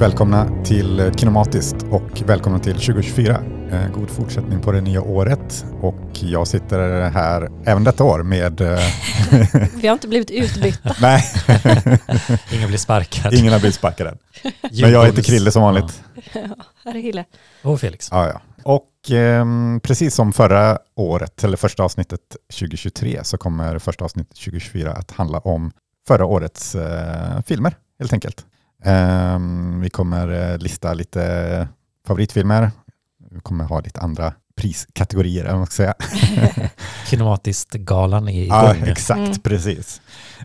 Välkomna till Kinomatiskt och välkomna till 2024. Eh, god fortsättning på det nya året och jag sitter här även detta år med... eh, Vi har inte blivit utbytta. Nej, Ingen blir sparkad. ingen har blivit sparkad än. Men jag heter Krille som vanligt. Här är Hille. Och Felix. Ja, ja. Och ehm, precis som förra året, eller första avsnittet 2023, så kommer första avsnittet 2024 att handla om förra årets eh, filmer, helt enkelt. Ehm, vi kommer eh, lista lite favoritfilmer. Vi kommer ha lite andra priskategorier, eller vad man ska säga. Kinematiskt-galan är Ja, igång. exakt, Mm. precis.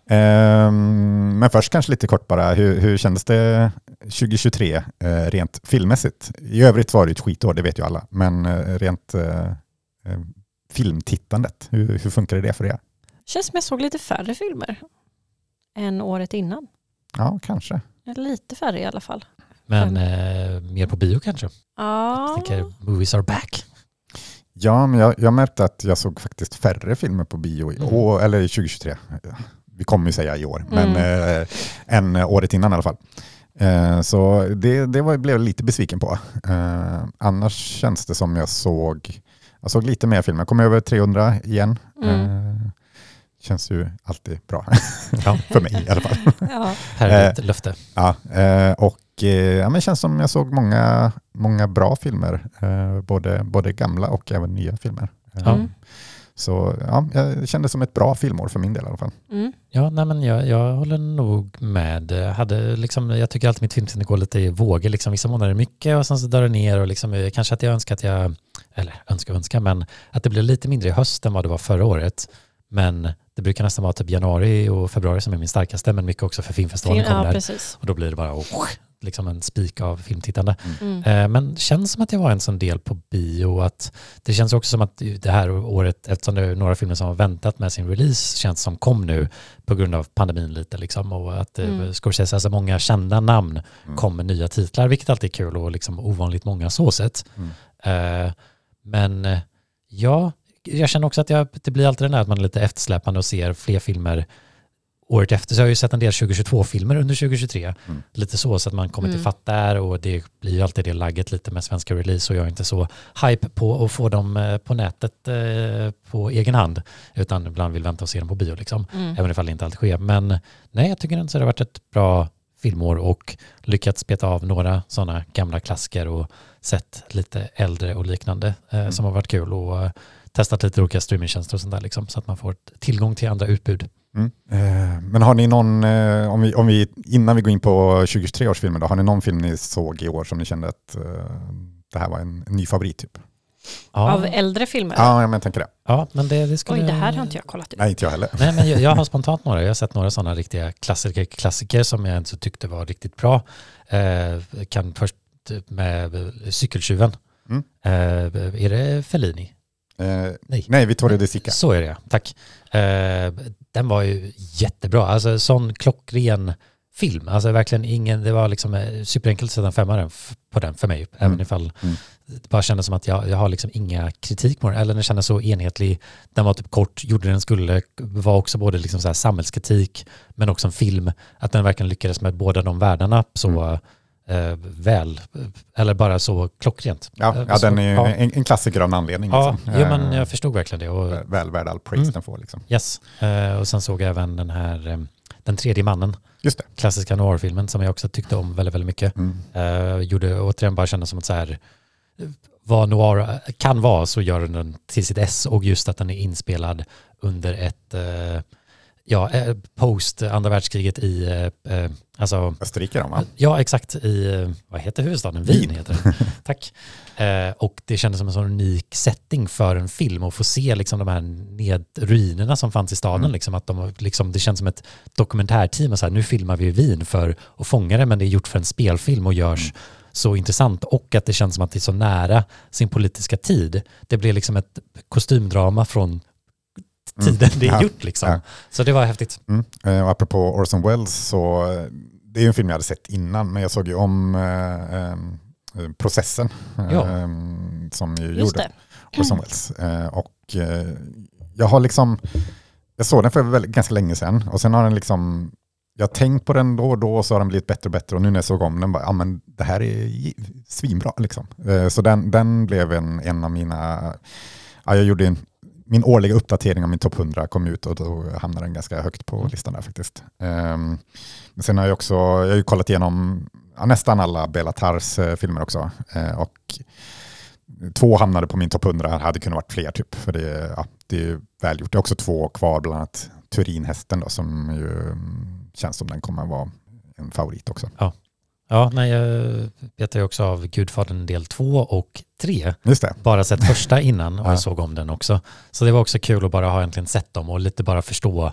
Ehm, men först kanske lite kort bara, hur, hur kändes det 2023 eh, rent filmmässigt? I övrigt var det ett skitår, det vet ju alla, men eh, rent eh, filmtittandet, hur, hur funkar det för er? Känns som jag såg lite färre filmer än året innan. Ja, kanske. Lite färre i alla fall. Men eh, mer på bio kanske. Ja, Jag tänker movies are back. Ja, men jag, jag märkte att jag såg faktiskt färre filmer på bio i Mm. år, eller 2023. Vi kommer ju säga i år, men Mm. eh, än året innan i alla fall. Eh, så det, det var, blev jag lite besviken på. Eh, annars känns det som jag såg, jag såg lite mer filmer. Jag kom över 300 igen. Mm. Eh, känns ju alltid bra, Ja. för mig i alla fall. ja. Här är ett löfte. Ja, eh, och eh, ja, men det känns som jag såg många, många bra filmer, eh, både, både gamla och även nya filmer. Eh, Ja. Mm. Så ja, jag kände som ett bra filmår för min del i alla fall. Mm. Ja, nej, men jag, jag håller nog med. Jag Hade liksom, jag tycker alltid mitt filmsinne går lite i vågor. Liksom, vissa månader är mycket och sen så drar det ner. Och liksom, eh, kanske att jag önskar att jag, eller önskar önskar, men att det blir lite mindre i höst än vad det var förra året. Men det brukar nästan vara typ januari och februari som är min starkaste, men mycket också för filmfestivalen kommer Ja, där. precis. Och då blir det bara oh, liksom en spik av filmtittande. Mm. Eh, Men känns som att jag var en sån del på bio. Att det känns också som att det här året, eftersom det är några filmer som har väntat med sin release, känns som kom nu på grund av pandemin lite. Liksom, och att eh, Mm. Scorsese, alltså många kända namn Mm. kom med nya titlar, vilket alltid är kul och liksom ovanligt många så sett. Mm. Eh, Men eh, ja, jag känner också att jag, det blir alltid den där att man är lite eftersläpande och ser fler filmer året efter. Så jag har ju sett en del 2022-filmer under 2023. Mm. Lite så, så att man kommer till Mm. fatt där och det blir ju alltid det lagget lite med svenska release och jag är inte så hype på att få dem eh, på nätet eh, på egen hand. Utan ibland vill vänta och se dem på bio liksom. Mm. Även ifall det inte alltid sker. Men nej, jag tycker inte så det har varit ett bra filmår och lyckats beta av några sådana gamla klassiker och sett lite äldre och liknande eh, Mm. som har varit kul och eh, testat lite olika streamingtjänster och sånt där liksom, så att man får tillgång till andra utbud. Mm. Eh, Men har ni någon, eh, om vi, om vi, innan vi går in på 2023 års filmer, då, har ni någon film ni såg i år som ni kände att eh, det här var en, en ny favorit? Typ? Ja, Av äldre filmer? Ja, men jag tänker det. ja men det, det skulle... Oj, det här har inte jag kollat ut. Nej, inte jag heller. Nej, men jag, jag har spontant några. Jag har sett några sådana riktiga klassiker, klassiker som jag inte tyckte var riktigt bra. Eh, kan först med Cykeltjuven. Mm. Eh, är det Fellini? Eh, Nej. nej, Vittorio De Sica. Så är det, tack. Eh, den var ju jättebra. Alltså sån klockren film. Alltså verkligen ingen, det var liksom eh, superenkelt att sätta en femma på den för mig. Även Mm. ifall Mm. det bara kändes som att jag, jag har liksom inga kritik på den. Eller den kändes så enhetlig. Den var typ kort, gjorde den skulle, var också både liksom så här samhällskritik men också en film. Att den verkligen lyckades med båda de världarna så Mm. Eh, väl. Eller bara så klockrent. Ja, Eh, ja så- den är ju ja. en, en klassiker av en anledning. Ja, liksom. jo, men Eh, jag förstod verkligen det. Och, Väl värd all praise Mm. den får. Liksom. Yes, eh, och sen såg jag även den här eh, Den tredje mannen, Just det. klassiska noirfilmen som jag också tyckte om väldigt, väldigt mycket. Mm. Eh, gjorde återigen bara kändes som att så här, vad noir kan vara så gör den den till sitt S och just att den är inspelad under ett, ja, eh, post andra världskriget i, eh, eh, alltså Österrike då, va? Ja, exakt. I, eh, vad heter huvudstaden? Wien Wien. heter den. Tack. Eh, och det kändes som en sån unik setting för en film och få se liksom de här ned, ruinerna som fanns i staden. Mm. Liksom, att de, liksom, det känns som ett dokumentärteam. Och så här, nu filmar vi Wien för att fånga det, men det är gjort för en spelfilm och görs Mm. så intressant. Och att det känns som att det är så nära sin politiska tid. Det blir liksom ett kostymdrama från Mm. tiden det är Ja. gjort. Liksom. Ja. Så det var häftigt. Mm. Eh, och apropå Orson Welles så eh, det är ju en film jag hade sett innan men jag såg ju om eh, eh, processen eh, som ju Just gjorde det. Orson Welles. Eh, och eh, jag har liksom, jag såg den för väldigt, ganska länge sedan och sen har den liksom jag har tänkt på den då och då och så har den blivit bättre och bättre och nu när jag såg om den bara, ja men det här är svinbra liksom. Så den, den blev en, en av mina, ja, jag gjorde en, min årliga uppdatering av min topp 100 kom ut och då hamnade den ganska högt på listan där faktiskt. Ehm, Men sen har jag också, jag har ju kollat igenom ja, nästan alla Belatars eh, filmer också. Eh, Och två hamnade på min topp 100, det hade kunnat varit fler typ. För det, ja, det är ju välgjort. Det är också två kvar, bland annat Turinhästen då, som ju mm, känns som den kommer vara en favorit också. Ja, nej, jag vet ju också av Gudfadern del 2 och 3. Just det. Bara sett första innan och Ja. jag såg om den också. Så det var också kul att bara ha äntligen sett dem och lite bara förstå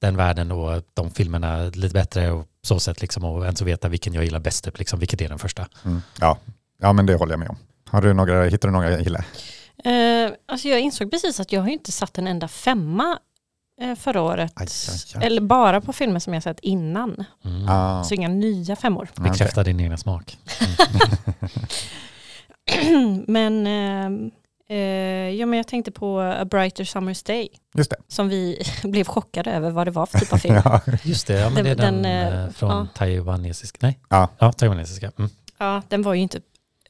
den världen och de filmerna lite bättre och så sätt liksom och ens veta vilken jag gillar bäst, typ, liksom, vilket är den första. Mm. Ja. ja, men det håller jag med om. Har du några, hittar du några Hille? Eh, alltså jag insåg precis att jag har inte satt en enda femma förra året. Aj, aj, aj. Eller bara på filmer som jag sett innan. Mm. Ah, Så inga nya femmor. Bekräfta din egna smak. men, eh, eh, ja, men jag tänkte på A Brighter Summer's Day. Just det. Som vi blev chockade över vad det var för typ av film. Ja. Just det, ja, men det är Den- den, eh, eh, från ja. taiwanesisk, nej? Ja. Ja, taiwanesiska. Mm. Ja, den var ju inte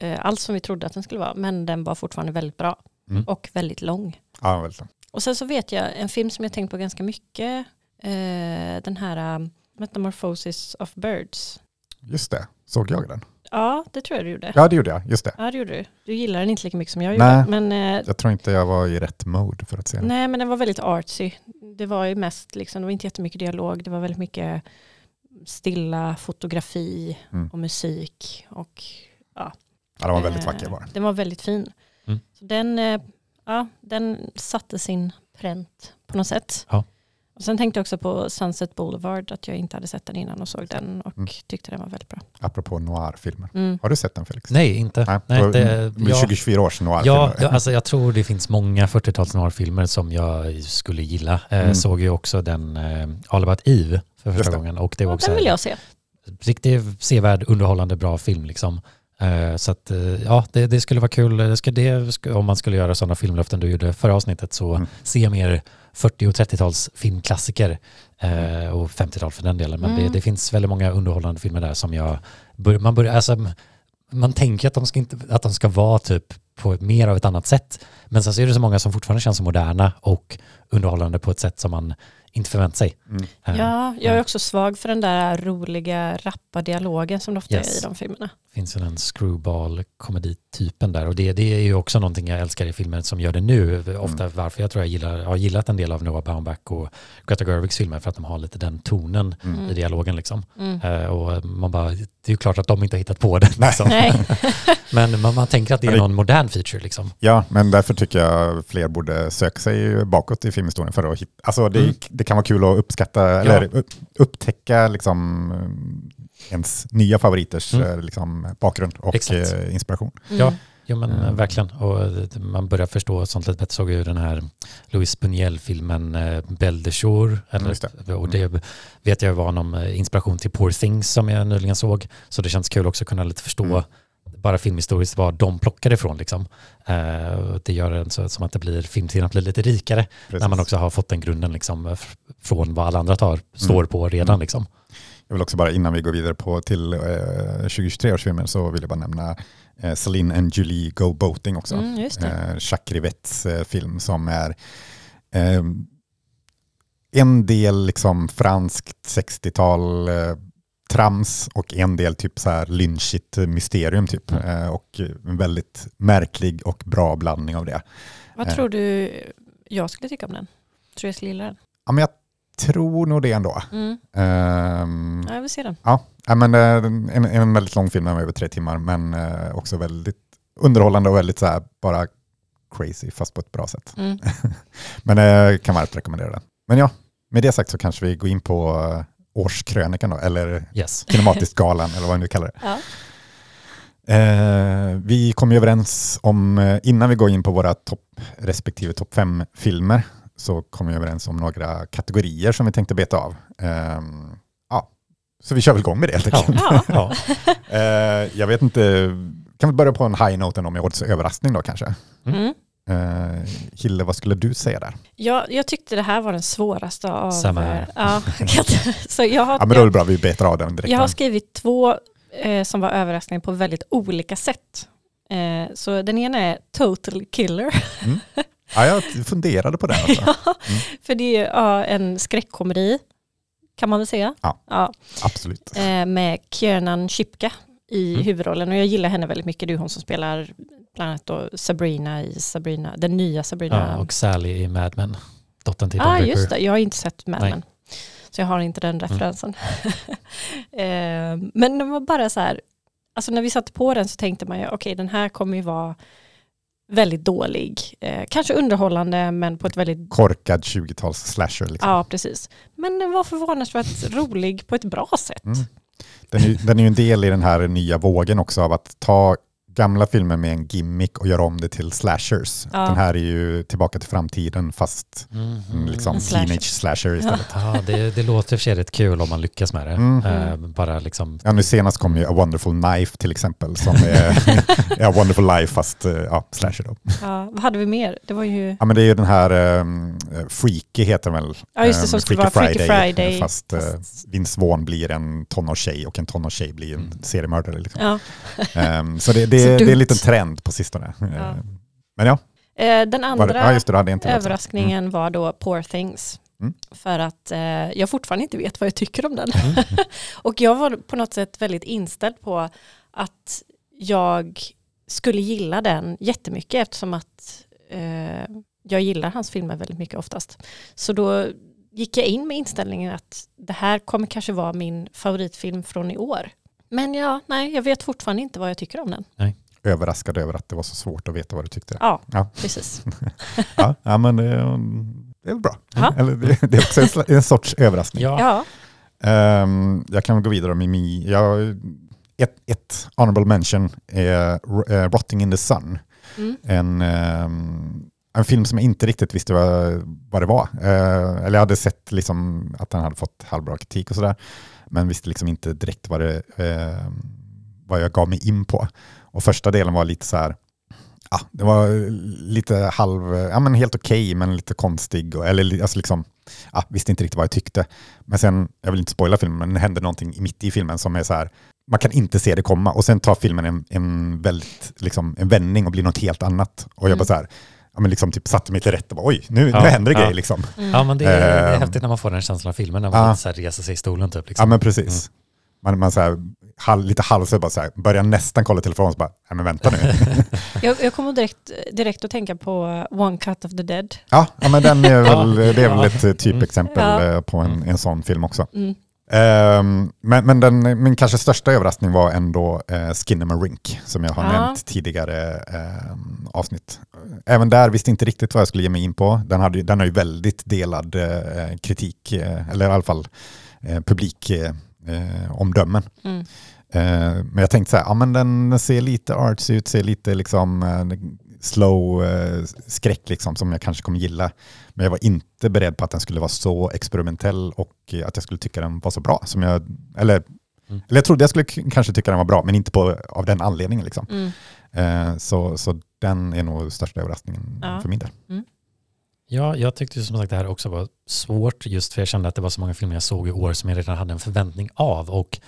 eh, alls som vi trodde att den skulle vara. Men den var fortfarande väldigt bra. Mm. Och väldigt lång. Ja, väl. Och sen så vet jag en film som jag tänkt på ganska mycket. Eh, den här um, Metamorphosis of Birds. Just det. Såg jag den? Ja, det tror jag du gjorde. Ja, det gjorde jag. Just det. Ja, det gjorde du. Du gillar den inte lika mycket som jag Nej. gjorde. Men, eh, Jag tror inte jag var i rätt mode för att se den. nej, men den var väldigt artsy. Det var ju mest, liksom, det var inte jättemycket dialog. Det var väldigt mycket stilla fotografi Mm. och musik. Och, Ja, den var väldigt eh, vacker bara. Den var väldigt fin. Mm. Så den, eh, ja, den satte sin pränt på något sätt. Ja. Och sen tänkte jag också på Sunset Boulevard, att jag inte hade sett den innan och såg den och Mm. tyckte den var väldigt bra. Apropå noir-filmer. Mm. Har du sett den Felix? Nej, inte. Nej, Nej, och- det, med ja, 2024 års noir-filmer. ja, ja, alltså jag tror det finns många 40-tals noir-filmer som jag skulle gilla. Eh, Mm. Såg ju också den eh, All About Eve för första gången. Och det var Ja, också den vill jag se. riktigt sevärd, underhållande, bra film. Liksom. Eh, Så att, eh, ja, det, det skulle vara kul. Det ska, det, om man skulle göra sådana filmlöften du gjorde förra avsnittet så Mm. se mer 40 och 30-tals filmklassiker eh, och 50-tal för den delen. Men det, Mm. det finns väldigt många underhållande filmer där som jag, bör, man börjar, alltså, man tänker att de ska, inte, att de ska vara typ på mer av ett annat sätt. Men sen så är det så många som fortfarande känns moderna och underhållande på ett sätt som man inte förväntar sig. Mm. Eh, Ja, jag är också svag för den där roliga rappa dialogen som det ofta Yes. är i de filmerna. finns väl en screwball-komeditypen där och det, det är ju också någonting jag älskar i filmer som gör det nu. Ofta varför jag tror jag gillar, har gillat en del av Noah Baumbach och Greta Gerwigs filmer för att de har lite den tonen Mm. i dialogen liksom. Mm. Eh, och man bara, det är ju klart att de inte har hittat på det. Nej. Liksom. Nej, Men man, man tänker att det är det- någon modern feature liksom. Ja, men därför tycker jag fler borde söka sig bakåt i filmhistorien för att hitta, alltså det, Mm. det kan vara kul att uppskatta, eller upp- upptäcka liksom eh, ens nya favoriters Mm. eh, liksom, bakgrund och Exakt. eh, inspiration. Mm. Ja. Jo men Mm. verkligen. Och man börjar förstå sånt lite bättre. Såg ju den här Louis Buñuel-filmen eh, Belle de Jour. Eller, det. Och det vet jag var någon inspiration till Poor Things som jag nyligen såg. Så det känns kul också att kunna lite förstå Mm. Bara filmhistoriskt vad de plockar ifrån. Liksom. Eh, det gör en så, som att det blir, filmtiden blir lite rikare Precis. när man också har fått den grunden liksom, f- från vad alla andra tar, står på redan. Mm. Liksom. Jag vill också bara innan vi går vidare på till eh, 2023 års filmer så vill jag bara nämna eh, Celine and Julie Go Boating också. Mm, det. Eh, Jacques Rivets eh, film som är eh, en del liksom franskt 60-tal eh, trams och en del typ så här lynchigt mysterium typ. Mm. Eh, och en väldigt märklig och bra blandning av det. Vad eh. tror du jag skulle tycka om den? Tror du jag skulle gilla den? Ja, men jag tror nog det ändå. Mm. Ja, jag vill se den. Ja, men eh, en, en väldigt lång film, över tre timmar, men också väldigt underhållande och väldigt så här, bara crazy, fast på ett bra sätt. Mm. Men jag kan varmt rekommendera den. Men ja, med det sagt så kanske vi går in på årskrönikan då, eller Yes. Kinematiskt-galan, eller vad vi nu kallar det. Ja. Eh, vi kom ju överens om, eh, innan vi går in på våra topp, respektive topp fem filmer, så kom vi överens om några kategorier som vi tänkte beta av. Ehm, ja, så vi kör väl igång med det helt Ja. enkelt. Ja. Ja. Eh, jag vet inte, kan vi börja på en high note ändå med årets överraskning då kanske? Mm. Eh, Hille, vad skulle du säga där? Jag, jag tyckte det här var den svåraste av... Samma här. Ja, så jag har, Ja, men då är det bra, vi betar av den direkt. jag har skrivit två eh, som var överraskningar på väldigt olika sätt. Eh, så den ena är Total Killer. ja, jag funderade på det. Alltså. ja, För det är ja, en skräckkomedi, kan man väl säga. Ja. Ja, Absolut. eh, med Kiernan Shipka i Mm. huvudrollen. Och jag gillar henne väldigt mycket. Det är hon som spelar bland annat då Sabrina i Sabrina, den nya Sabrina. Ja, och Sally i Mad Men. Dottern till Don ah, just det. Jag har inte sett Mad. Men. Så jag har inte den Mm. referensen. eh, men det var bara så här, alltså när vi satte på den så tänkte man ju, okej den här kommer ju vara väldigt dålig. Eh, kanske underhållande men på ett väldigt, Korkad 20-tals slasher. Liksom. ja precis. Men den var förvånansvärt rolig på ett bra sätt. Mm. Den, är, ju- den är ju en del i den här nya vågen också av att ta gamla filmer med en gimmick och göra om det till slashers. Ja. Den här är ju tillbaka till framtiden fast Mm. liksom slasher. teenage slasher istället. Ja, det, det låter i och för sig rätt kul om man lyckas med det. Mm. Eh, bara liksom, Ja, nu senast kom ju A Wonderful Knife till exempel som är ja, Wonderful Life fast eh, ja, slasher då. Ja, vad hade vi mer? Det var ju, Ja men det är ju den här um, Freaky heter den väl. Ja, just det, Ehm, som skulle vara Freaky Friday. Fast, eh, Vince Vaughn blir en tonårstjej och en tonårstjej blir en Mm. seriemördare. Liksom. ja. Ehm, så det, det, Det är en liten trend på sistone. Ja. Ehm, Men ja, Eh, den andra ja det, överraskningen var då Poor Things. Mm. För att eh, jag fortfarande inte vet vad jag tycker om den. Mm. och jag var på något sätt väldigt inställd på att jag skulle gilla den jättemycket eftersom att eh, jag gillar hans filmer väldigt mycket oftast. Så då gick jag in med inställningen att det här kommer kanske vara min favoritfilm från i år. Men ja, nej, jag vet fortfarande inte vad jag tycker om den. Överraskad över att det var så svårt att veta vad du tyckte. Ja, Ja. precis. Ja, ja men det, det är väl bra. Ja. Eller, det, det är också en, en sorts överraskning. ja. Ja, Ehm, jag kan gå vidare med min... Jag, ett, ett honorable mention är uh, Rotting in the Sun. mm. En, ehm, en film som jag inte riktigt visste vad, vad det var. Eh, eller jag hade sett liksom att den hade fått halvbra kritik och sådär. Men visste liksom inte direkt vad, det, eh, vad jag gav mig in på. Och första delen var lite så här, ja, det var lite halv, ja men helt okej men lite konstig. Och, eller alltså liksom, ja, visste inte riktigt vad jag tyckte. Men sen, jag vill inte spoila filmen, men det hände någonting mitt i filmen som är så här, man kan inte se det komma. Och sen tar filmen en, en väldigt, liksom, en vändning och blir något helt annat. Och jag Mm. bara så här, ja men liksom typ satte mig till rätt och bara, oj, nu, Ja, nu händer det ja. grejer liksom. Mm. ja, men det är, det är Ehm. häftigt när man får den känslan av filmen, när man Ja. så här reser sig i stolen typ. Ja Liksom. men precis. Man, man så här, hal, lite halvsöt bara så här, börjar nästan kolla telefonen och så bara, nej men vänta nu. Jag, jag kommer direkt, direkt att tänka på One Cut of the Dead. ja, ja, men den är väl, Ja. det är väl Ja. ett eh, typexempel Ja. eh, på en, en sån film också. Mm. Ehm, men men den, min kanske största överraskning var ändå uh, Skinnamarink som jag har Ja. nämnt tidigare ehm, avsnitt. Även där visste jag inte riktigt vad jag skulle ge mig in på. Den, hade, den har ju väldigt delad eh, kritik, eh, eller i alla fall uh, publikomdömen. Uh, omdömen. Mm. Eh, men jag tänkte så här, ja men den ser lite artsy ut, ser lite liksom eh, slow eh, skräck liksom som jag kanske kommer gilla. Men jag var inte beredd på att den skulle vara så experimentell och eh, att jag skulle tycka den var så bra. Som jag, eller, Mm. eller jag trodde jag skulle kanske tycka den var bra, men inte på, av den anledningen. Liksom. Mm. Eh, så, så den är nog största överraskningen Ja. för min del. Ja, jag tyckte som sagt det här också var svårt just för jag kände att det var så många filmer jag såg i år som jag redan hade en förväntning av och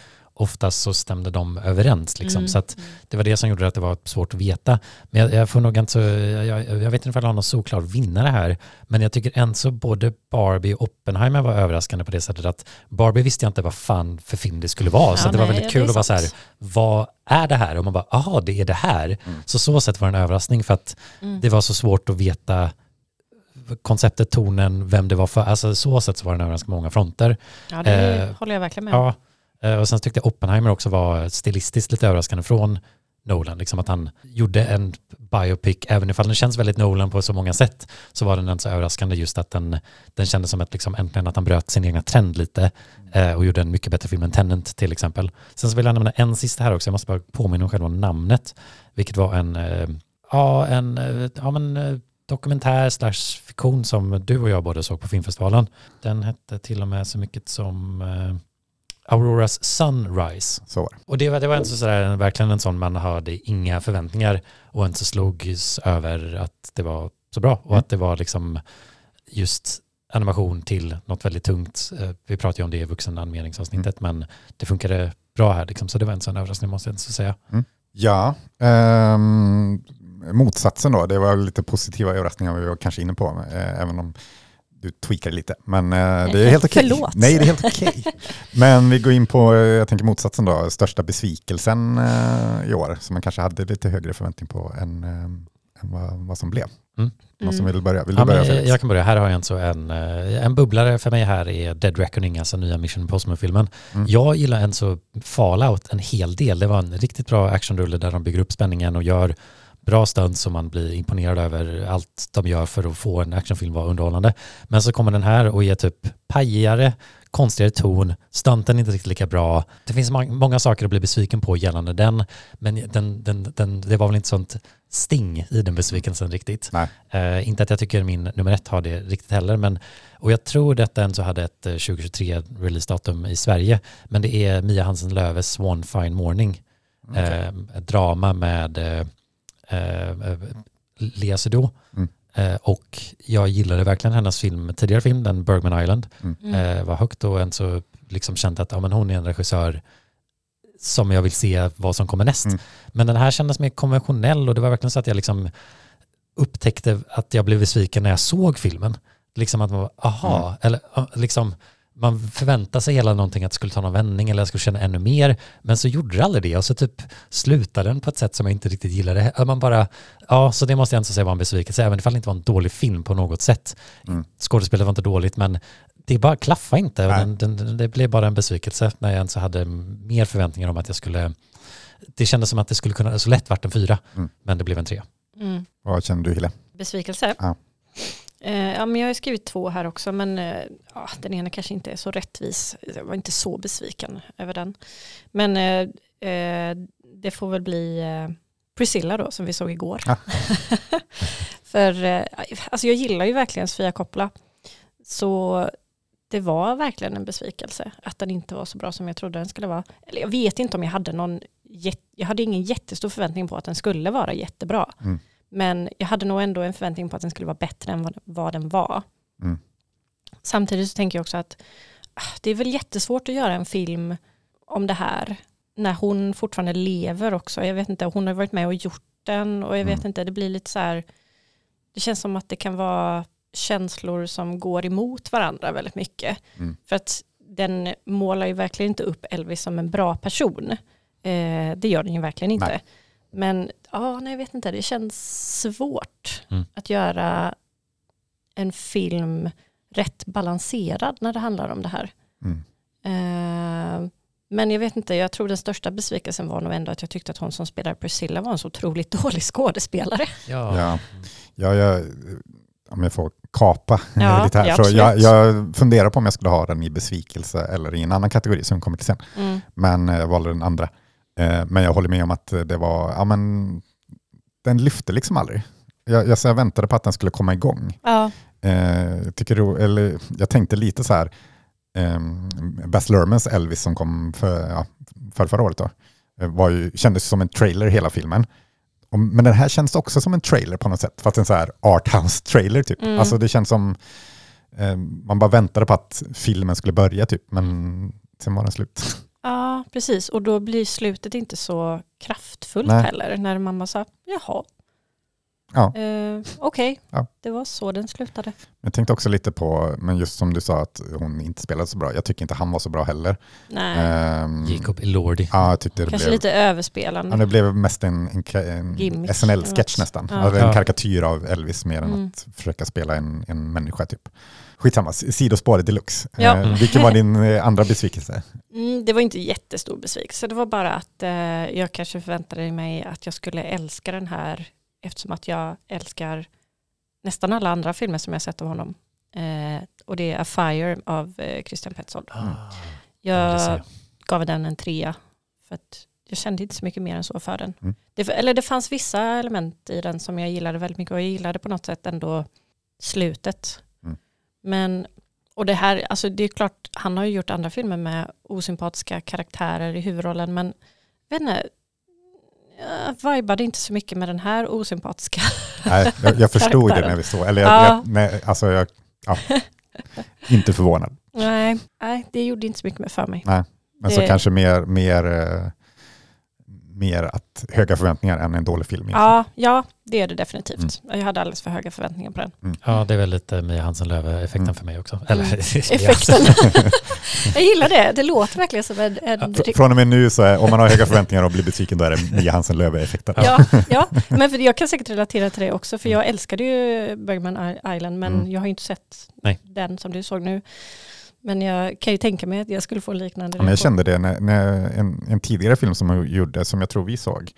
oftast så stämde de överens liksom. Mm. Så att det var det som gjorde att det var svårt att veta. Men jag, jag får nog inte så, jag, jag, vet inte om jag har någon solklar vinnare här, men jag tycker än så både Barbie och Oppenheimer var överraskande på det sättet att Barbie visste jag inte vad fan för film det skulle vara. så Ja, det var nej, väldigt kul att vara så här, vad är det här? Och man bara, aha, det är det här. Mm. Så så sätt var det en överraskning för att Mm. det var så svårt att veta konceptet, tonen, vem det var för. Alltså så sätt så var det en överraskning på många fronter. Ja, det Eh, håller jag verkligen med om. Ja, Eh, och sen tyckte jag Oppenheimer också var stilistiskt lite överraskande från Nolan. Liksom att han gjorde en biopic, även ifall den känns väldigt Nolan på så många sätt, så var den inte så överraskande just att den, den kändes som att liksom äntligen att han bröt sin egna trend lite eh, och gjorde en mycket bättre film än Tenant till exempel. Sen så vill jag nämna en sista här också, jag måste bara påminna om själva namnet, vilket var en, eh, ja, en eh, ja, men, eh, dokumentär slash fiktion som du och jag båda såg på filmfestivalen. Den hette till och med så mycket som eh, Auroras Sunrise. Så var. Och det var, det var inte sådär, verkligen en sån man hade inga förväntningar och inte slogs över att det var så bra och Mm. att det var liksom just animation till något väldigt tungt. Eh, Vi pratade ju om det i vuxenanimeringsavsnittet men det funkade bra här liksom, så det var en sån överraskning måste jag inte säga. Ja, ehm, motsatsen då, det var lite positiva överraskningar vi var kanske inne på, eh, även om du tweakar lite. Men eh, det är helt okej. Förlåt. Nej, det är helt okej. Men vi går in på, eh, jag tänker motsatsen då, största besvikelsen eh, i år, som man kanske hade lite högre förväntning på än, eh, än vad, vad som blev. Mm. Någon som Mm. vill börja? Vill du Ja, börja Felix? jag kan börja. Här har jag alltså en, en bubblare för mig här är Dead Reckoning, alltså nya Mission Impossible-filmen. Mm. Jag gillar en så Fallout en hel del. Det var en riktigt bra actionrulle där de bygger upp spänningen och gör bra stunts som man blir imponerad över allt de gör för att få en actionfilm vara underhållande. Men så kommer den här och ger typ pajigare, konstigare ton, stunten är inte riktigt lika bra. Det finns mång- många saker att bli besviken på gällande den, men den, den, den, det var väl inte sånt sting i den besvikelsen riktigt. Eh, inte att jag tycker min nummer ett har det riktigt heller, men och jag tror detta ändå hade ett eh, 2023 releasedatum i Sverige, men det är Mia Hansen Löves One Fine Morning, Okej. eh, ett drama med eh, eh, Lea Seydoux. Mm. Eh, och jag gillade verkligen hennes film, tidigare film, den Bergman Island, Mm. eh, var högt och en så liksom känt att ja, men hon är en regissör som jag vill se vad som kommer näst. Mm. Men den här kändes mer konventionell och det var verkligen så att jag liksom upptäckte att jag blev besviken när jag såg filmen. Liksom att man var, aha, Mm. eller liksom man förväntade sig hela någonting att det skulle ta någon vändning eller jag skulle känna ännu mer. Men så gjorde det aldrig det och så typ slutade den på ett sätt som jag inte riktigt gillade. Man bara, ja, så det måste jag inte säga var en besvikelse, även ifall det inte var en dålig film på något sätt. Mm. Skådespelet var inte dåligt, men det bara klaffade inte. Den, den, den, det blev bara en besvikelse när jag ens hade mer förväntningar om att jag skulle... Det kändes som att det skulle kunna så lätt varit en fyra, Mm. men det blev en tre. Mm. Vad känner du Hille? Besvikelse? Ja. Eh, ja, men jag har skrivit två här också, men eh, ja, den ena kanske inte är så rättvis. Jag var inte så besviken över den. Men eh, eh, det får väl bli Priscilla då, som vi såg igår. Ja. För eh, alltså jag gillar ju verkligen Sofia Coppola. Så det var verkligen en besvikelse att den inte var så bra som jag trodde den skulle vara. Eller jag vet inte om jag hade någon, jag hade ingen jättestor förväntning på att den skulle vara jättebra. Mm. Men jag hade nog ändå en förväntning på att den skulle vara bättre än vad, vad den var. Mm. Samtidigt så tänker jag också att ah, det är väl jättesvårt att göra en film om det här när hon fortfarande lever också. Jag vet inte, hon har varit med och gjort den och jag vet Mm. inte, det blir lite så här, det känns som att det kan vara känslor som går emot varandra väldigt mycket. Mm. För att den målar ju verkligen inte upp Elvis som en bra person. Eh, det gör den ju verkligen inte. Nej. Men ja, nej, jag vet inte, det känns svårt Mm. att göra en film rätt balanserad när det handlar om det här. Mm. Eh, men jag vet inte, jag tror den största besvikelsen var nog ändå att jag tyckte att hon som spelar Priscilla var en så otroligt dålig skådespelare. Ja. Ja. Ja, jag, om jag får kapa Ja, lite här. ja, så jag, jag funderar på om jag skulle ha den i besvikelse eller i en annan kategori som kommer till sen. Mm. Men jag valde den andra. Eh, Men jag håller med om att det var, ja men den lyfte liksom aldrig. Jag, jag, så jag väntade på att den skulle komma igång. Ja, Eh, tycker eller, jag tänkte lite så här, eh, Baz Luhrmanns Elvis som kom för, ja, för förra året då, eh, var ju, kändes som en trailer hela filmen. Och, men den här känns också som en trailer på något sätt, fast en så här arthouse-trailer typ. Mm. Alltså det känns som, eh, man bara väntade på att filmen skulle börja typ, men sen var den slut. Ja, precis. Och då blir slutet inte så kraftfullt Nej. heller. När mamma sa, jaha, Ja. eh, okej, Ja. det var så den slutade. Jag tänkte också lite på, men just som du sa att hon inte spelade så bra, jag tycker inte han var så bra heller. Nej, Ehm, Jacob Elordi. Ja, jag tyckte det kanske blev... lite överspelande. Ja, det blev mest en, en, en. SNL-sketch nästan. Ja. Alltså en karikatyr av Elvis mer än Mm. att försöka spela en, en människa typ. Skitsamma, sidospåret deluxe. Ja. Eh, vilken var din eh, andra besvikelse? Mm, det var inte jättestor besvikelse. Det var bara att eh, jag kanske förväntade mig att jag skulle älska den här eftersom att jag älskar nästan alla andra filmer som jag sett av honom. Eh, och det är A Fire av eh, Christian Petzold. Ah, ser Jag jag. gav den en trea för att jag kände inte så mycket mer än så för den. Mm. Det, eller det fanns vissa element i den som jag gillade väldigt mycket och jag gillade på något sätt ändå slutet. Men Och det här, alltså det är klart, han har ju gjort andra filmer med osympatiska karaktärer i huvudrollen, men vet inte, jag vibade inte så mycket med den här osympatiska. Nej, jag, jag förstod det när vi såg, eller jag, Ja. jag, nej, alltså jag, ja, inte förvånad. Nej, nej, det gjorde inte så mycket med för mig. Men så Det- kanske mer, mer, eh, mer att höga förväntningar än en dålig film. egentligen. Ja, ja, det är det definitivt. Jag hade alldeles för höga förväntningar på den. Ja, det är väl lite Mia Hansen-Löve-effekten Mm. för mig också. Eller, Mm. Effekten. jag gillar det. Det låter verkligen som en... en Fr- Från och med nu så är, om man har höga förväntningar och blir besviken då är det Mia Hansen Löve-effekten. Ja, ja, men för jag kan säkert relatera till det också, för jag älskade ju Bergman Island, men Mm. jag har ju inte sett Nej. den som du såg nu. Men jag kan ju tänka mig att jag skulle få liknande Ja, men jag kände det när, när en, en tidigare film som jag gjorde, som jag tror vi såg,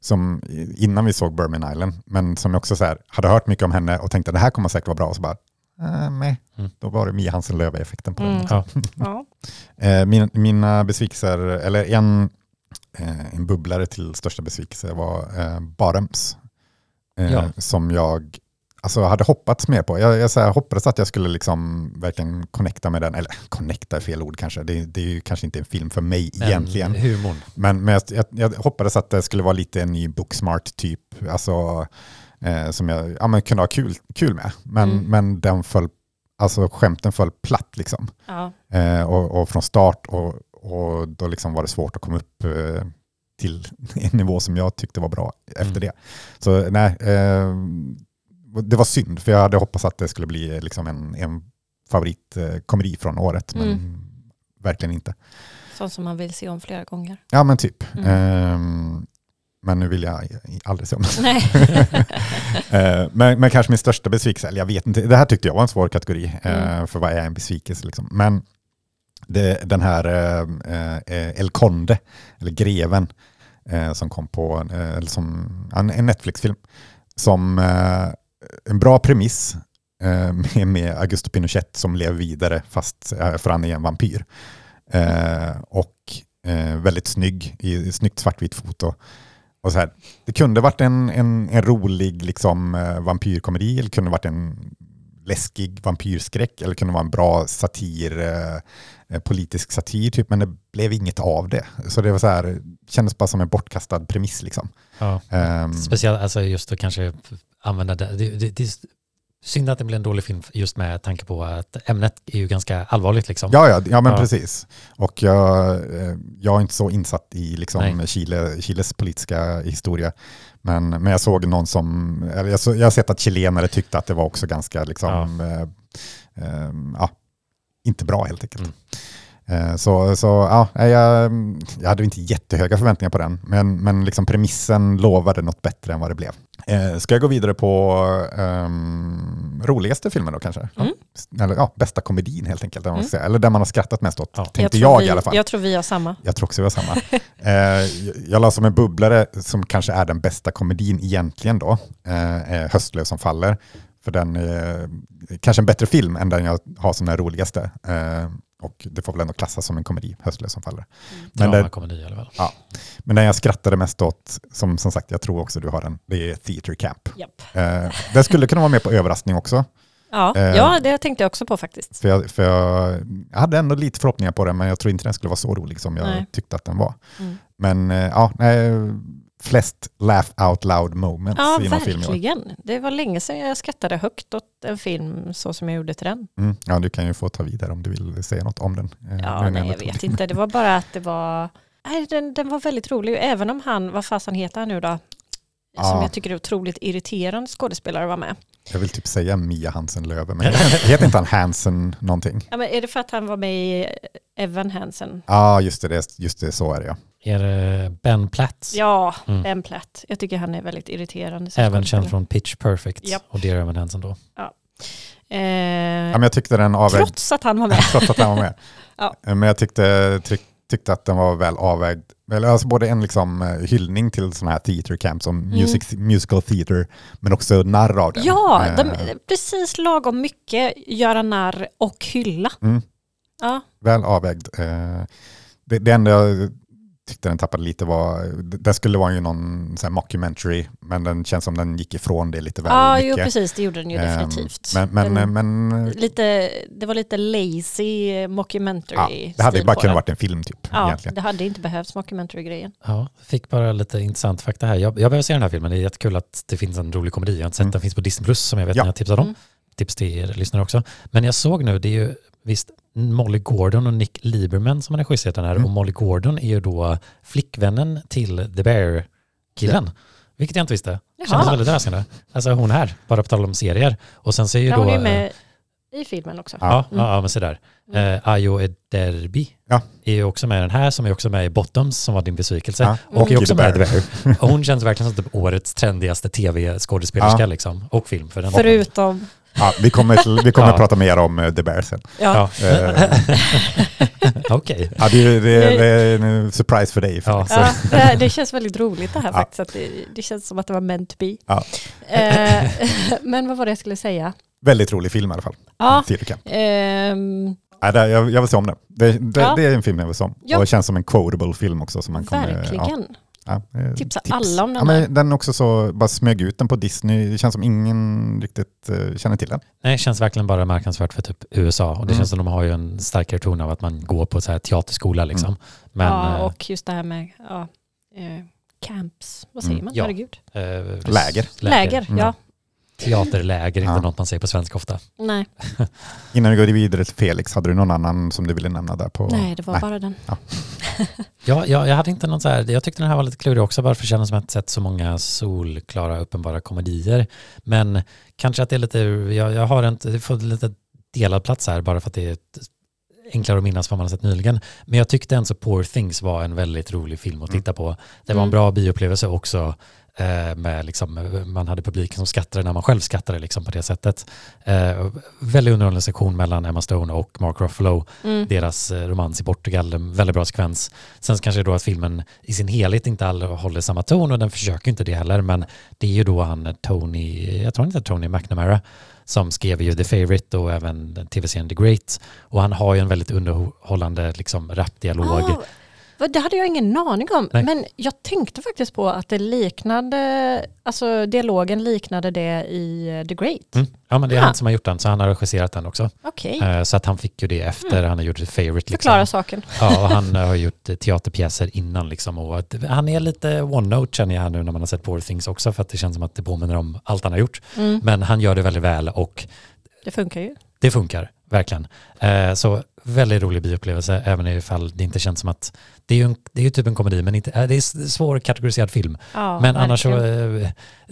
som innan vi såg Burman Island, men som jag också så här, hade hört mycket om henne och tänkte det här kommer säkert vara bra, och så bara, äh, nej. Mm. Då var det Mia Hansen Löve-effekten på Mm. den. Ja. Ja. Eh, min, mina besvikelser, eller en, eh, en bubblare till största besvikelse var eh, Barums. Eh, Ja. Som jag alltså, hade hoppats mer på. Jag, jag så här, hoppades att jag skulle liksom verkligen connecta med den, eller connecta är fel ord kanske, det, det är ju kanske inte en film för mig Men egentligen. humorn. Men, men jag, jag, jag hoppades att det skulle vara lite en ny Booksmart typ, alltså, eh, som jag ja, men kunde ha kul, kul med. Men, Mm. men den föll, alltså skämten föll platt liksom. Ja. Eh, och, och från start och, och då liksom var det svårt att komma upp eh, till en nivå som jag tyckte var bra efter Mm. det. Så nej, eh, det var synd för jag hade hoppats att det skulle bli liksom en, en favoritkomedi från året, men Mm. verkligen inte. Sånt som man vill se om flera gånger. Ja men typ. Mm. Ehm, men nu vill jag aldrig se om det. Nej. Eh, men, men kanske min största besvikelse, eller jag vet inte, det här tyckte jag var en svår kategori, eh, Mm. för vad är en besvikelse? Liksom. Men det, den här eh, eh, El Conde, eller Greven, eh, som kom på, eh, eller som, en, en Netflix-film, som eh, en bra premiss eh, med, med Augusto Pinochet som lever vidare fast eh, för han är en vampyr. Eh, och väldigt snygg, i snyggt svartvitt foto. Och så här, det kunde varit en, en, en rolig liksom, vampyrkomedi, eller kunde varit en läskig vampyrskräck, eller kunde vara en bra satir, eh, politisk satir, typ, men det blev inget av det. Så det var så här, kändes bara som en bortkastad premiss. Liksom. Ja. Ehm, Speciellt alltså just att kanske använda det. Det, det, det är synd att det blir en dålig film just med tanke på att ämnet är ju ganska allvarligt liksom. Ja, ja, ja men Ja. precis. Och jag, eh, jag är inte så insatt i liksom. Chile, Chiles politiska historia. Men, men jag såg någon som, eller jag, så, jag har sett att chilenare tyckte att det var också ganska, liksom, eh, eh, ja, inte bra helt enkelt. Mm. Eh, Så, så ja, nej, jag, jag hade inte jättehöga förväntningar på den, men, men liksom premissen lovade något bättre än vad det blev. Eh, ska jag gå vidare på ehm, roligaste filmen då kanske? Mm. Eller ja, bästa komedin helt enkelt, Mm. eller där man har skrattat mest åt, Ja. tänkte tror jag, vi, i alla fall. Jag, Jag tror vi har samma. tror också vi har samma. eh, jag- jag la som en bubblare som kanske är den bästa komedin egentligen då, eh, är Höstlöv som faller. För den är kanske en bättre film än den jag har som den roligaste. Och det får väl ändå klassas som en komedi, Höstlöv som faller. Men det, Dramakomedi i alla fall. men den jag skrattade mest åt, som, som sagt jag tror också du har den, det är Theater Camp. Japp. Eh, den skulle kunna vara med på överraskning också. Ja, Eh. ja, det tänkte jag också på faktiskt. För jag, för jag, jag hade ändå lite förhoppningar på den, men jag tror inte den skulle vara så rolig som jag Nej. tyckte att den var. Mm. Men eh, ja, nej, flest laugh out loud moments Ja, i någon film år. verkligen. Det var länge sedan jag skrattade högt åt en film så som jag gjorde till den. Mm, ja, du kan ju få ta vidare om du vill säga något om den. eh, Ja, nej, jag vet inte. Det var bara att det var... Nej, den, den var väldigt rolig. Även om han, vad fasen heter han nu då? Som Ja. jag tycker är otroligt irriterande skådespelare var med. Jag vill typ säga Mia Hansen Löve, men heter heter inte han Hansen någonting? Ja, men är det för att han var med i Evan Hansen? Ja, ah, just, det, just det, så är det ja. Är det Ben Platt? Ja, Mm. Ben Platt. Jag tycker han är väldigt irriterande. som Även känd från Pitch Perfect Japp. och Dear Evan Hansen då. Eh, ja men jag tyckte den avvägd, trots att han var med. trots att han var med. Ja. Eh, Men jag tyckte, tyck, tyckte att den var väl avvägd. Alltså både en liksom eh, hyllning till sådana här theater camps som Mm. music, musical theater, men också narr av den. Ja, Eh, de, precis lagom mycket göra narr och hylla. Mm. Ja, väl avvägd. Eh, Det, det enda jag tyckte den tappade lite var, det skulle vara ju någon så här mockumentary, men den känns som den gick ifrån det lite väl Ja, jo mycket. precis, det gjorde den ju Ehm, definitivt. Men, men, Den- men lite, det var lite lazy mockumentary ja, det hade bara kunnat den. varit en film typ. Ja, egentligen. det hade inte behövts mockumentary-grejen. Ja, fick bara lite intressant fakta här. Jag, jag behöver se den här filmen. Det är jättekul att det finns en rolig komedi. Jag har inte sett Mm. den. finns på Disney Plus som jag vet Ja. när jag tipsade om. Mm. Tips till er lyssnare också. Men jag såg nu, det är ju visst Molly Gordon och Nick Lieberman som har regisserat den här. Mm. Och Molly Gordon är ju då flickvännen till The Bear-killen. Vilket jag inte visste. Kändes Jaha. väldigt överraskande. Alltså hon här, bara på tal om serier. Och sen så är ju Ja, då... hon är med i filmen också. Ja, Ja. ja, men sådär. Mm. Eh, Ayo Ederbi Ja. är ju också med i den här, som är också med i Bottoms, som var din besvikelse. Ja, Och är också med i hon känns verkligen som typ årets trendigaste tv-skådespelerska Ja. liksom. Och film för den. Förutom, Ja, vi kommer, till, vi kommer Ja. att prata mer om eh, The Bear sen. ja, Ja. Eh, Okej. ja, det, är- det, det är en surprise för dig. Ja. Ja det, känns väldigt roligt det här Ja. faktiskt. Att det, det känns som att det var meant to be. Ja. Eh, men vad var det jag skulle säga? Väldigt rolig film i alla fall. Ja, ehm, Ja, det, jag, jag vill se om den. Det, det, Ja. det är en film jag vill se om. Ja. Och det känns som en quotable film också. Som man kommer, verkligen. ja, eh, Tipsa tips. alla om den ja, här. men Den också så, bara smög ut den på Disney. Det känns som ingen riktigt eh, känner till den. Nej, det känns verkligen bara marknadsvärt för typ USA. Och det Mm. känns som de har ju en starkare ton av att man går på så här teaterskola liksom. Men, ja, eh, och just det här med ja, eh, camps, vad säger Mm. man? Ja. Herregud. eh, Läger. Läger, Mm. ja. Teaterläger, inte Ja. något man säger på svenska ofta. Nej, Innan vi går vidare till Felix, hade du någon annan som du ville nämna där? på? nej, det var bara den. Ja, jag, jag hade inte något så här, jag tyckte den här var lite klurig också, varför känns det som att sett så många solklara uppenbara komedier. Men kanske att det är lite, jag, jag har inte, det får lite delad plats här bara för att det är ett, enklare att minnas vad man har sett nyligen. Men jag tyckte ändå Poor Things var en väldigt rolig film att Mm. titta på. Det var en Mm. bra bioupplevelse också. Eh, med liksom, man hade publiken som skrattade när man själv skrattade liksom på det sättet. Eh, väldigt underhållande sektion mellan Emma Stone och Mark Ruffalo Mm. deras eh, romans i Portugal, en väldigt bra sekvens. Sen kanske då att filmen i sin helhet inte all håller samma ton och den försöker inte det heller, men det är ju då han Tony, jag tror heter Tony McNamara, som skrev ju The Favourite och även tv-serien The Great. Och han har ju en väldigt underhållande liksom rapdialog. Vad- det hade jag ingen aning om. Nej. Men jag tänkte faktiskt på att det liknade, alltså dialogen liknade det i eh, The Great. Mm. Ja men det är Ah. han som har gjort den, så han har regisserat den också. Okej, Eh, Så att han fick ju det efter han har gjort The Favourite. Liksom. förklara saken. Ja, och han eh, har gjort teaterpjäser innan liksom. Och han är lite one-note känner jag här nu när man har sett Poor Things också för att det känns som att det påminner om allt han har gjort. Mm. Men han gör det väldigt väl och Det funkar ju. det funkar, verkligen. Så väldigt rolig bioupplevelse, även ifall det inte känns som att det är ju, en, det är ju typ en komedi, men inte, eh, det är svår kategoriserad film. Ja, men annars så verkligen. eh,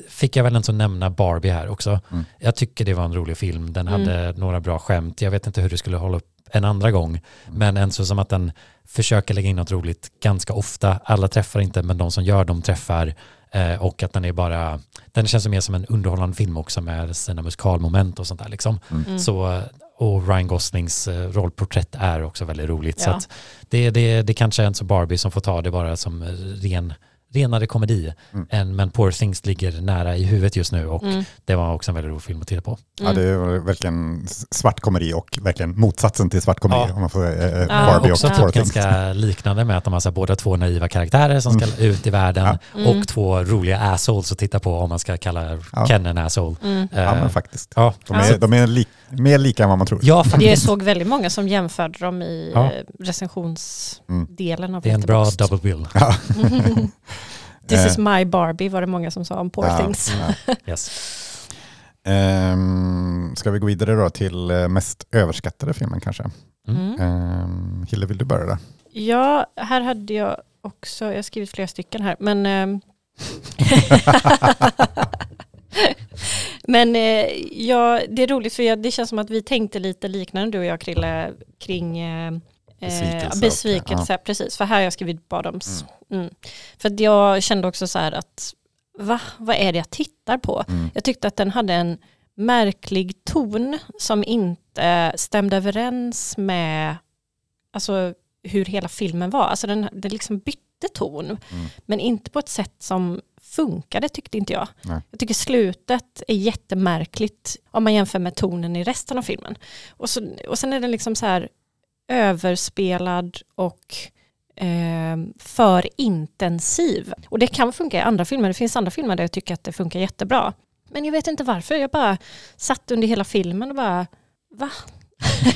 fick jag väl inte nämna Barbie här också. Mm. Jag tycker det var en rolig film, den Mm. hade några bra skämt. Jag vet inte hur det skulle hålla upp en andra gång, men än så som att den försöker lägga in något roligt ganska ofta. Alla träffar inte, men de som gör de träffar. Eh, och att den är bara, den känns mer som en underhållande film också med sina musikalmoment och sånt där liksom. Mm. Så, och Ryan Goslings eh, rollporträtt är också väldigt roligt. Så Ja. att det, det, det kanske är en så Barbie som får ta det bara som eh, ren, renare komedi. Mm. Än, men Poor Things ligger nära i huvudet just nu och Mm. det var också en väldigt rolig film att titta på. Ja, det är verkligen svart komedi och verkligen motsatsen till svart komedi. Ja. Om man får eh, Ja, Barbie också och typ Poor Things. ganska liknande med att de har så här, båda två naiva karaktärer som ska ut i världen Ja. Mm. och två roliga assholes att titta på om man ska kalla Ja. Ken en asshole. Mm. Ja, Eh, men faktiskt. ja. De Ja. är, de är lik, mer lika än vad man tror. ja, Jag faktiskt. såg väldigt många som jämförde dem i Ja. eh, recensionsdelen av Det är en bra double bill. This is Eh, my Barbie var det många som sa om Poor ja, Things. ja. Yes. Ehm, ska vi gå vidare då till eh, mest överskattade filmen kanske? Mm. Ehm, Hille, vill du börja där? Ja, här hade jag också, jag har skrivit flera stycken här, men ehm, Men eh, ja, det är roligt för jag, det känns som att vi tänkte lite liknande du och jag Krille kring eh, Besvikelse och- Eh, besvikelse, precis. För här har jag skrivit bottoms. Mm. För att jag kände också så här att, va, vad är det jag tittar på? Mm. Jag tyckte att den hade en märklig ton som inte stämde överens med alltså, hur hela filmen var. Alltså den, den liksom bytte ton, Mm. men inte på ett sätt som funkade tyckte inte jag. Nej. Jag tycker slutet är jättemärkligt om man jämför med tonen i resten av filmen. Och, så, och sen är den liksom så här överspelad och eh, för intensiv. Och det kan funka i andra filmer. Det finns andra filmer där jag tycker att det funkar jättebra. Men jag vet inte varför. Jag bara satt under hela filmen och bara, va?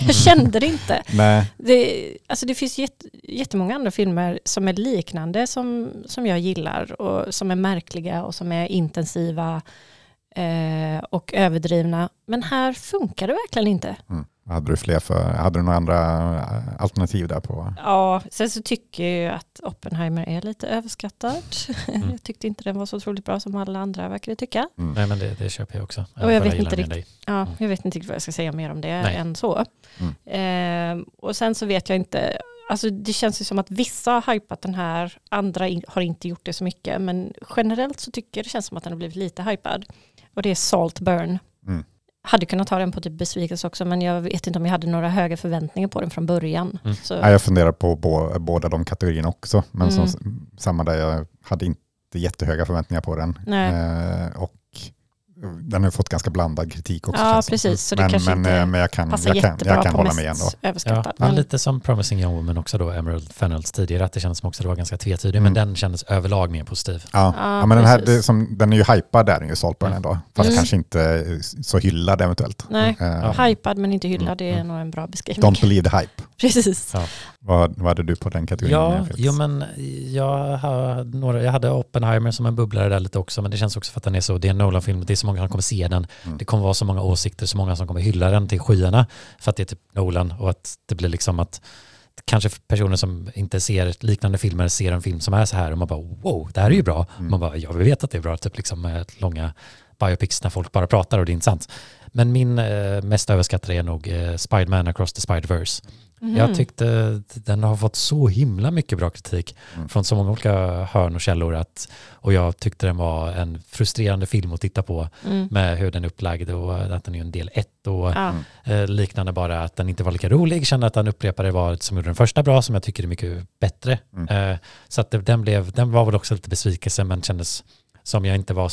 jag kände det inte. Nej. Det, alltså det finns jätt, jättemånga andra filmer som är liknande som, som jag gillar och som är märkliga och som är intensiva eh, och överdrivna. Men här funkar det verkligen inte. Mm. Hade du fler för, hade du några andra eh, alternativ där på? Ja, sen så tycker jag att Oppenheimer är lite överskattad. Mm. jag tyckte inte den var så otroligt bra som alla andra verkar tycka. Mm. Nej men det, det köper jag också. Och jag vet inte riktigt- dig. Ja, Mm. jag vet inte riktigt vad jag ska säga mer om det Nej. än så. Eh, och sen så vet jag inte, alltså det känns ju som att vissa har hypat den här, andra in, har inte gjort det så mycket, men generellt så tycker jag det känns som att den har blivit lite hypad. Och det är Salt Burn. Hade kunnat ta den på typ besvikelse också, men jag vet inte om jag hade några höga förväntningar på den från början. Mm. Så, Ja, jag funderar på bå, båda de kategorierna också, men Mm. som, samma där jag hade inte jättehöga förväntningar på den. Eh, och den har fått ganska blandad kritik också. Ja, precis, så det men, kanske men, inte eh, men jag kan, passar jag kan, jättebra jag kan på hålla mest med ändå. Överskattad. ja, men, lite som Promising Young Woman också då, Emerald Fennels tidigare, att det kändes som också det var ganska tvetydig, Mm. men den kändes överlag mer positiv. Ja, Ja, ja, men den, här, som, den är ju hypad där, den är ju Saltburn Mm. ändå. Fast Mm. kanske inte så hyllad eventuellt. Nej, Eh, hypad men inte hyllad, det är Mm. nog en bra beskrivning. Don't believe the hype. Precis. Vad, vad hade du på den kategorin? Ja, jo, men jag, har några, jag hade Oppenheimer som en bubblare där lite också, men det känns också för att den är så, det är en Nolan-film, det är så många som kommer se den, Mm. det kommer vara så många åsikter, så många som kommer hylla den till skyarna, för att det är typ Nolan och att det blir liksom att kanske personer som inte ser liknande filmer ser en film som är så här och man bara wow, det här är ju bra. Mm. Man bara, jag veta att det är bra, typ liksom med långa biopics när folk bara pratar och det är intressant. Men min eh, mest överskattade är nog eh, Spiderman Across the Spider-Verse. Mhm. Jag tyckte den har fått så himla mycket bra kritik Mm. från så många olika hörn och källor att, och jag tyckte den var en frustrerande film att titta på Mm. med hur den är upplagd och att den är en del ett och Ja. eh, liknande bara att den inte var lika rolig. Kände att den upprepade vad som gjorde den första bra som jag tycker är mycket bättre. Mm. Eh, så att det, den, blev, den var väl också lite besvikelse men kändes som jag inte var,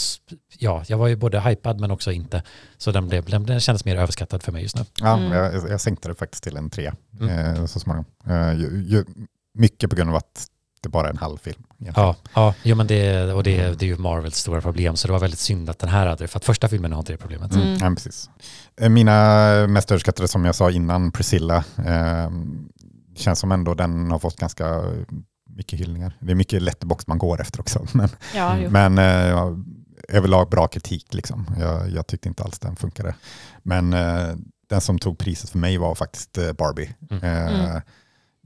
ja, jag var ju både hypad men också inte. Så den, blev, den, den kändes mer överskattad för mig just nu. Ja, Mm. jag, jag sänkte det faktiskt till en tre Mm. eh, så småningom. Eh, ju, ju, mycket på grund av att det bara är en halv film. Ja, ja jo, men det, och det, det är ju Marvels stora problem så det var väldigt synd att den här hade det för att första filmen har inte det problemet. Mm. Mm. Ja, precis. Eh, Mina mest överskattade som jag sa innan, Priscilla, eh, känns som ändå den har fått ganska mycket hyllningar. Det är mycket letterbox man går efter också. Men, Ja, Mm. men eh, överlag bra kritik. Liksom. Jag, jag tyckte inte alls den funkade. Men eh, den som tog priset för mig var faktiskt eh, Barbie. Mm. Eh, Mm.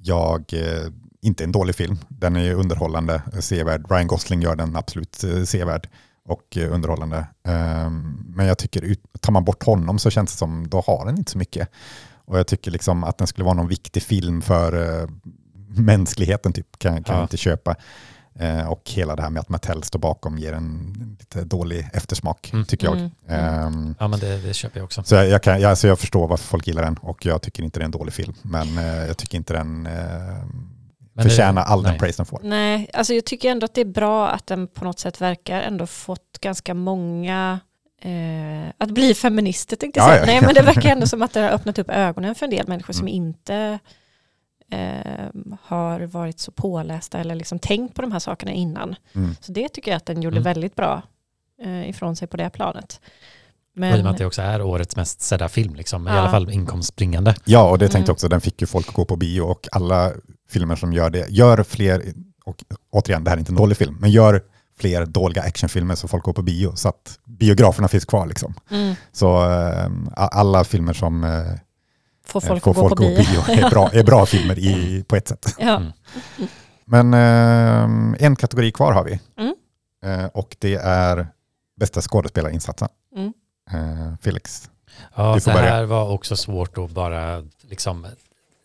Jag, eh, inte en dålig film. Den är underhållande, sevärd. Ryan Gosling gör den absolut eh, sevärd och underhållande. Eh, Men jag tycker, tar man bort honom så känns det som, då har den inte så mycket. Och jag tycker liksom att den skulle vara någon viktig film för mänskligheten typ, kan, kan Ja. inte köpa. Eh, och hela det här med att Mattel står bakom ger en lite dålig eftersmak, Mm. tycker jag. Mm. Ehm, Ja, men det, det köper jag också. så jag, jag, kan, jag, så jag förstår varför folk gillar den och jag tycker inte det är en dålig film. Men eh, jag tycker inte den eh, Men det- förtjänar all den nej. praise den får. Nej, alltså jag tycker ändå att det är bra att den på något sätt verkar ändå fått ganska många eh, att bli feminister tänkte jag Ja, säga. ja. Nej men det verkar ändå som att det har öppnat upp ögonen för en del människor som Mm. inte eh, har varit så pålästa eller liksom tänkt på de här sakerna innan. Mm. Så det tycker jag att den gjorde Mm. väldigt bra eh, ifrån sig på det planet. Och i och med Men, att det också är årets mest sedda film, liksom. i Ja. alla fall inkomstbringande. Ja, och det tänkte Mm. jag också, den fick ju folk att gå på bio och alla filmer som gör det, gör fler, och återigen, det här är inte en dålig film, men gör fler dåliga actionfilmer så folk går på bio, så att biograferna finns kvar. Liksom. mm, Så eh, alla filmer som eh, får folk får att gå folk på bio. är, bra, är bra filmer i, på ett sätt. ja. Mm. Men eh, en kategori kvar har vi. Mm. Eh, och det är bästa skådespelarinsatsen. Mm. Eh, Felix. Ja, Du får det börja. här var också svårt att bara liksom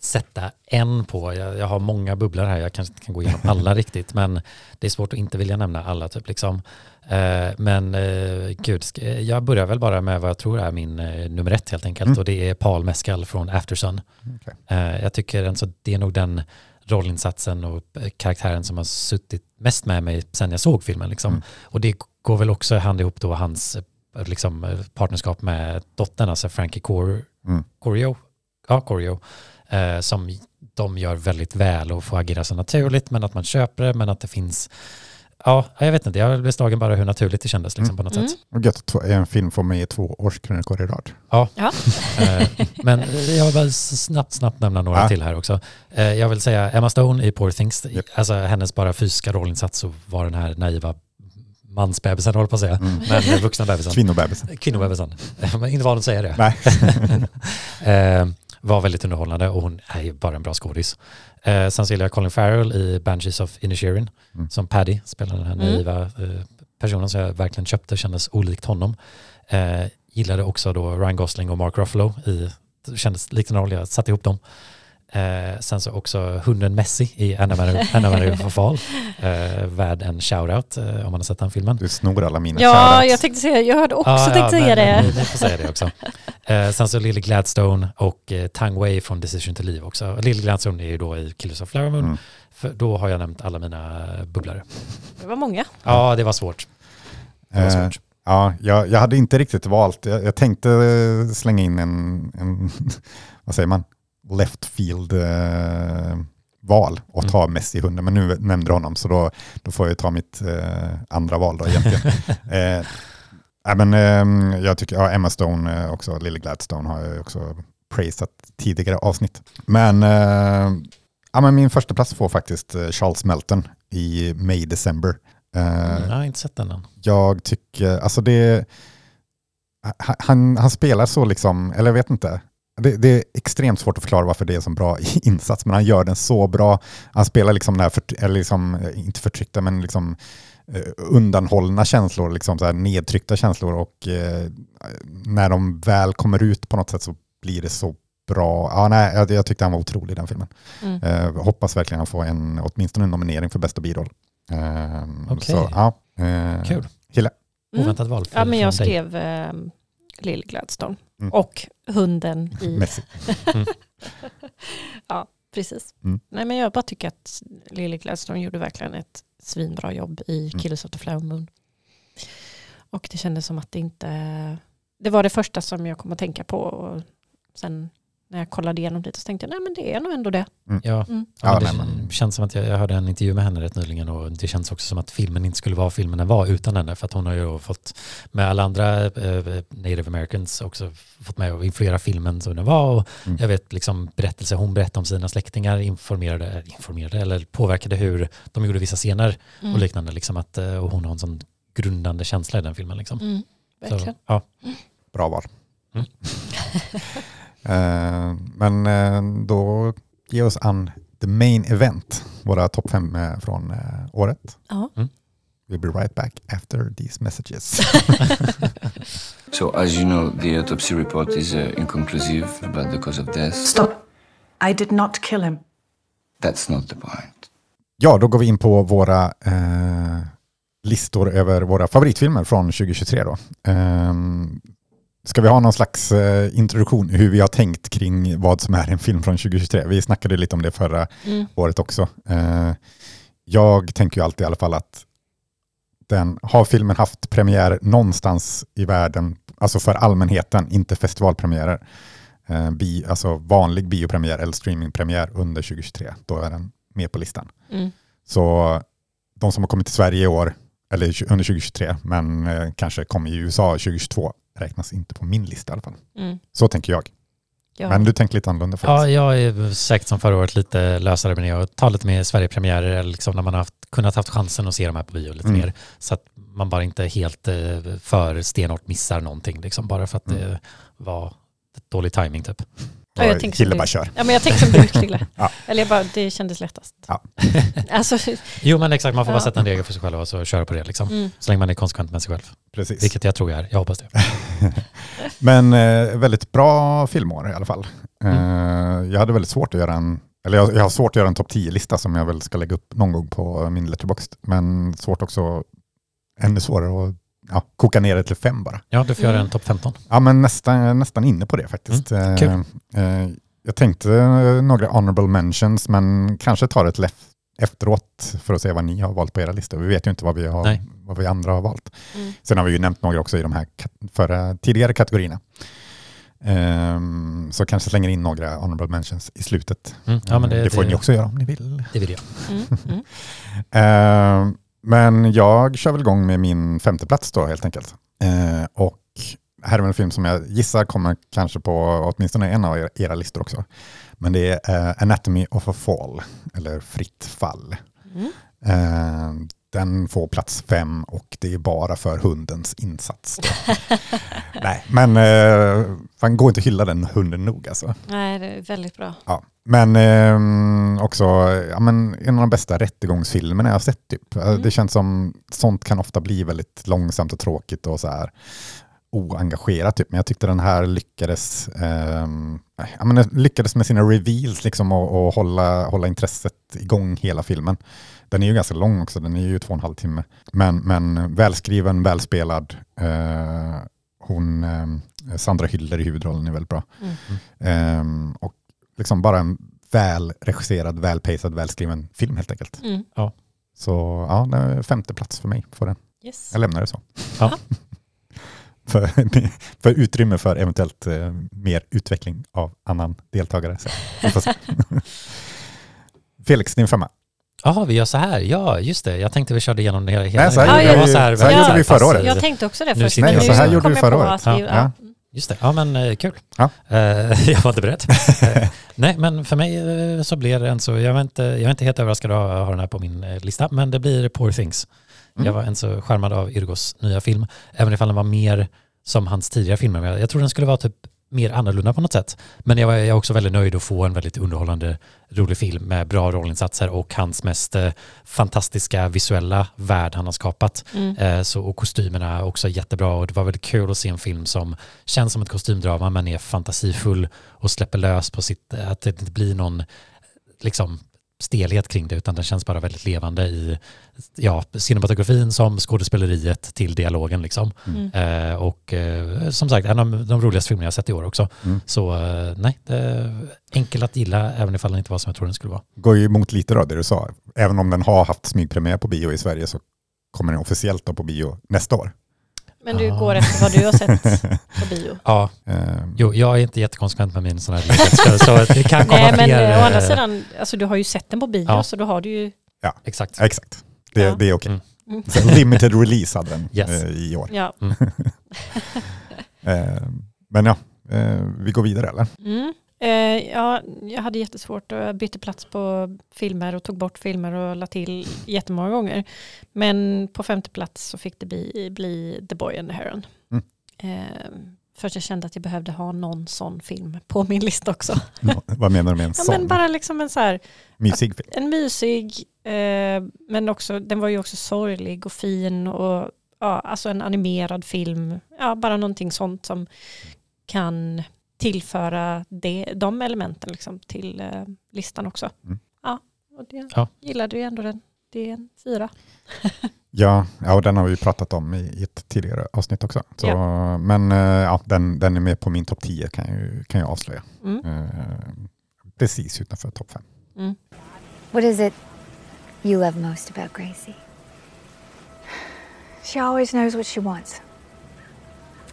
sätta en på. Jag, jag har många bubblor här, jag kanske inte kan gå igenom alla riktigt, men det är svårt att inte vilja nämna alla. Typ, liksom. Eh, men eh, gud, jag börjar väl bara med vad jag tror är min eh, nummer ett helt enkelt, Mm. och det är Paul Mescal från Aftersun. Okej. Eh, jag tycker alltså, det är nog den rollinsatsen och eh, karaktären som har suttit mest med mig sen jag såg filmen. Liksom. Mm. Och det går väl också hand ihop då hans eh, liksom, eh, partnerskap med dottern, alltså Frankie Cor Mm. Corio. Ja, Corio. Eh, som de gör väldigt väl och får agera så naturligt men att man köper det men att det finns Ja, jag vet inte. Jag blev slagen bara hur naturligt det kändes liksom, Mm. på något Mm. sätt. Och gött att en film får med i två årskrönikor i rad. Ja. Eh, Men jag vill bara snabbt, snabbt nämna några Ja. till här också. Eh, Jag vill säga Emma Stone i Poor Things, Japp. alltså hennes bara fysiska rollinsats och var den här naiva mansbebisen, håller på att säga, Mm. men eh, vuxna bebisen. Kvinnobebisen. Kvinnobebisen. Men inte van att säga det. Nej. var väldigt underhållande och hon är ju bara en bra skådis. Eh, sen så gillar jag Colin Farrell i Banshees of Inisherin Mm. som Paddy, spelar den här Mm. naiva eh, personen som jag verkligen köpte, kändes olikt honom. Eh, gillade också då Ryan Gosling och Mark Ruffalo i, kändes likt en roll, jag satte ihop dem. Eh, sen så också hunden Messi i Anna Maria Anna Maria Fall. Eh, värd en shoutout eh, om man har sett den filmen. Du snor alla mina Ja, shoutouts. jag tänkte säga, jag hade också Ja, tänkt ja, säga men det. Ni, ni får säga det också. Eh, sen så Lily Gladstone och eh, Tang Wei från Decision to Leave också. Lily Gladstone är ju då i Killers of Flower Moon. Mm. För då har jag nämnt alla mina bubblare. Det var många. Ja, det var svårt. Det var Eh, svårt. Ja, jag, jag hade inte riktigt valt. Jag, jag tänkte slänga in en, en vad säger man, left field eh, val och Mm. ta Messi hunden, men nu nämnde du honom så då, då får jag ta mitt eh, andra val då egentligen. eh, nej, men, eh, jag tycker, ja, Emma Stone eh, också, Lily Gladstone har jag också praisat tidigare avsnitt. Men, eh, ja, men min första plats får faktiskt eh, Charles Melton i May December. Mm, jag har inte sett den än. jag tycker, alltså det, ha- han, han spelar så liksom, eller jag vet inte, det, det är extremt svårt att förklara varför det är en så bra insats, men han gör den så bra. Han spelar liksom, den här för, eller liksom eh, inte förtryckta, men liksom eh, undanhållna känslor, liksom så här nedtryckta känslor och eh, när de väl kommer ut på något sätt så blir det så bra. Ja, nej, jag, jag tyckte han var otrolig i den filmen. Mm. Eh, hoppas verkligen han får en, åtminstone en nominering för bästa biroll. Eh, Okej. så, ja, eh, Kul. Mm. Oväntat val Ja, men jag skrev eh, Lily Gladstone Mm. och hunden i... Messi. ja, precis. Mm. Nej, men jag bara tycker att Lily Gladstone gjorde verkligen ett svinbra jobb i Mm. Killers of the Flower Moon. Och det kändes som att det inte... Det var det första som jag kom att tänka på. Och sen när jag kollade igenom lite så tänkte jag, nej men det är nog ändå det. Ja, Mm. ja, det nej, men- känns som att jag, jag hörde en intervju med henne rätt nyligen och det känns också som att filmen inte skulle vara filmen den var utan henne för att hon har ju fått med alla andra eh, native americans också fått med att influera filmen som den var och Mm. jag vet liksom berättelser hon berättade om sina släktingar informerade, informerade eller påverkade hur de gjorde vissa scener Mm. och liknande liksom att eh, och hon har en sån grundande känsla i den filmen liksom. Mm, Så, verkligen. ja. Bra val. Mm. Eh, men eh, då ge oss an the main event, våra topp fem eh, från året. Ja. We'll be right back after these messages. So, as you know, the autopsy report is uh, inconclusive about the cause of death. Stop. I did not kill him. That's not the point. ja, då går vi in på våra eh, listor över våra favoritfilmer från 2023. Då. Eh, ska vi ha någon slags eh, introduktion hur vi har tänkt kring vad som är en film från 2023? Vi snackade lite om det förra Mm. året också. Eh, jag tänker ju alltid i alla fall att den, har filmen haft premiär någonstans i världen, alltså för allmänheten, inte festivalpremiärer, eh, bi, alltså vanlig biopremiär eller streamingpremiär under 2023, då är den med på listan. Mm. Så de som har kommit till Sverige i år, eller under 2023, men kanske kom i USA 2022, räknas inte på min lista i alla fall. Mm. Så tänker jag. Ja. Men du tänker lite annorlunda för Ja, jag är säkert som förra året lite lösare med det och tar lite mer Sverigepremiärer eller liksom när man har haft, kunnat haft chansen att se de här på bio lite Mm. mer. Så att man bara inte helt eh, för stenhårt missar någonting liksom bara för att Mm. det var dålig timing typ. Ja, jag tänker du. bara kör. Ja, men jag tänkte som du Krille. Ja. Eller jag bara, det kändes lättast. Ja. alltså, Jo men exakt, man får bara Ja. sätta en regel för sig själv och så köra på det liksom. mm. Så länge man är konsekvent med sig själv. Precis. Vilket jag tror jag är, jag hoppas det. Men eh, väldigt bra filmår i alla fall. Mm. Eh, jag hade väldigt svårt att göra en, eller jag, jag har svårt att göra en topp 10-lista som jag väl ska lägga upp någon gång på min letterboxd. Men svårt också, ännu svårare att ja, koka ner det till fem bara. Ja, du får göra Mm. en topp 15. Ja, men nästan, nästan inne på det faktiskt. Mm, kul. Eh, eh, jag tänkte eh, några honorable mentions, men kanske tar ett läff efteråt för att se vad ni har valt på era listor. Vi vet ju inte vad vi, har, Nej. vad vi andra har valt. Mm. Sen har vi ju nämnt några också i de här förra, tidigare kategorierna. Ehm, så kanske slänger in några honorable mentions i slutet. Mm. Ja, men det, det får det, ni också göra om ni vill. Det vill jag. Mm, mm. Men jag kör väl igång med min femte plats då helt enkelt. Ehm, och här är en film som jag gissar kommer kanske på åtminstone en av era listor också. Men det är eh, Anatomy of a Fall, eller Fritt fall. Mm. Den får plats fem och det är bara för hundens insats. Nej, men eh, man går inte att hylla den hunden nog alltså. Nej, det är väldigt bra. Ja. Men eh, också ja, men en av de bästa rättegångsfilmerna jag har sett. Typ. Mm. Det känns som sånt kan ofta bli väldigt långsamt och tråkigt och så här oengagerat. Typ. Men jag tyckte den här lyckades, eh, ja, men lyckades med sina reveals liksom, och, och hålla, hålla intresset igång hela filmen. Den är ju ganska lång också, den är ju två och en halv timme. Men, men välskriven, välspelad. Eh, hon, eh, Sandra Hyller i huvudrollen är väldigt bra. Mm. Eh, och liksom bara en välregisserad, välpacad, välskriven film helt enkelt. Mm. Så ja, det är femte plats för mig på den. Yes. Jag lämnar det så. Ja. för, för utrymme för eventuellt eh, mer utveckling av annan deltagare. Så. Felix, din femma. Ja, vi gör så här. Ja, just det. Jag tänkte vi körde igenom det hela. Nej, så här gjorde jag var så här väldigt gjorde vi förra året. Jag tänkte också det först. nu så här gjorde vi förra året. Ja, ja. ja. Just det, ja men eh, kul. Ja. Eh, jag var inte beredd. Eh, Nej men för mig så blir det en så, jag var inte, jag är inte helt överraskad att ha den här på min lista, men det blir Poor Things. Mm. Jag var en så skärmad av Yrgos nya film, även ifall den var mer som hans tidigare filmer. Jag tror den skulle vara typ mer annorlunda på något sätt. Men jag var jag är också väldigt nöjd att få en väldigt underhållande, rolig film med bra rollinsatser och hans mest eh, fantastiska visuella värld han har skapat. Mm. Eh, så, och kostymerna också jättebra och det var väldigt kul att se en film som känns som ett kostymdrama men är fantasifull och släpper lös på sitt, att det inte blir någon liksom stelhet kring det utan den känns bara väldigt levande i ja, cinematografin som skådespeleriet till dialogen liksom. Mm. Eh, och eh, som sagt en av de roligaste filmerna jag sett i år också. Mm. Så eh, nej, det är enkel att gilla även ifall den inte var som jag trodde den skulle vara. Går ju emot lite då det du sa. Även om den har haft smygpremiär på bio i Sverige så kommer den officiellt då på bio nästa år. Men du Ah. går efter vad du har sett på bio. Ja, Ehm, jo, jag är inte jättekonsekvent med min sån här legend, så det kan komma Nej men fler. å andra eh, sidan, alltså du har ju sett den på bio Ja. så då har du ju, Exakt. Exakt, det, Ja. det är okej. Mm. Mm. Så Limited release hade den Yes. eh, i år. ja. Ehm, men ja, eh, vi går vidare eller? Mm. Eh, ja, jag hade jättesvårt och jag bytte plats på filmer och tog bort filmer och la till jättemånga gånger. Men på femte plats så fick det bli, bli The Boy and the Heron. Mm. Eh, för att jag kände att jag behövde ha någon sån film på min lista också. Nå- Vad menar du med en Ja, sån? men bara liksom en så här, Mysig film? en mysig, eh, men också, den var ju också sorglig och fin och ja, alltså en animerad film. Ja, bara någonting sånt som kan tillföra det, de elementen liksom till eh, listan också. Mm. Ja, och det Ja. gillade ju ändå den. Det är en fyra. Ja, ja och den har vi pratat om i, i ett tidigare avsnitt också. Så, Men eh, ja, den, den är med på min topp 10 kan jag, kan jag avslöja. Mm. Eh, precis utanför topp 5. Mm. What is it you love most about Gracie? She always knows what she wants.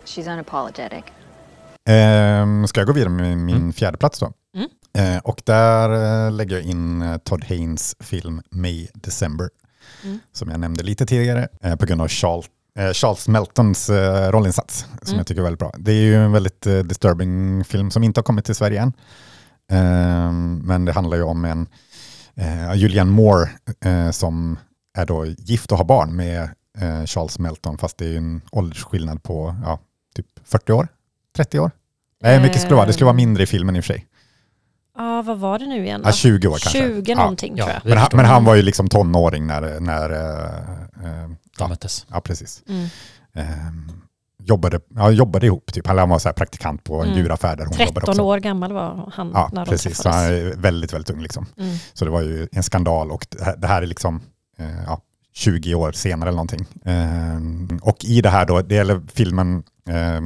She's unapologetic. Eh, ska jag gå vidare med min Mm. fjärde plats då? Mm. Eh, och där eh, lägger jag in eh, Todd Haynes film May December. Mm. Som jag nämnde lite tidigare eh, på grund av Charles, Charles Meltons rollinsats. Som Mm. jag tycker är väldigt bra. Det är ju en väldigt disturbing film som inte har kommit till Sverige än. Eh, men det handlar ju om en Julianne Moore som är då gift och har barn med Charles Melton. Fast det är en åldersskillnad på ja, typ 40 år, 30 år. Nej, mycket skulle det vara. Det skulle vara mindre i filmen i och för sig. Ja, vad var det nu igen då? Ja, 20 år kanske. 20 Ja. någonting Ja, tror jag. Men han, men han var ju liksom tonåring när, när eh, eh, De ja, möttes. ja, precis. Mm. Eh, jobbade, ja, jobbade ihop, typ. han var så här praktikant på en Mm. djuraffär där hon jobbade 13 också. år gammal var han Ja, när de precis. Så han träffades. är väldigt, väldigt ung liksom. Mm. Så det var ju en skandal och det här, det här är liksom eh, ja, 20 år senare eller någonting. Eh, och i det här då, det gäller filmen, eh,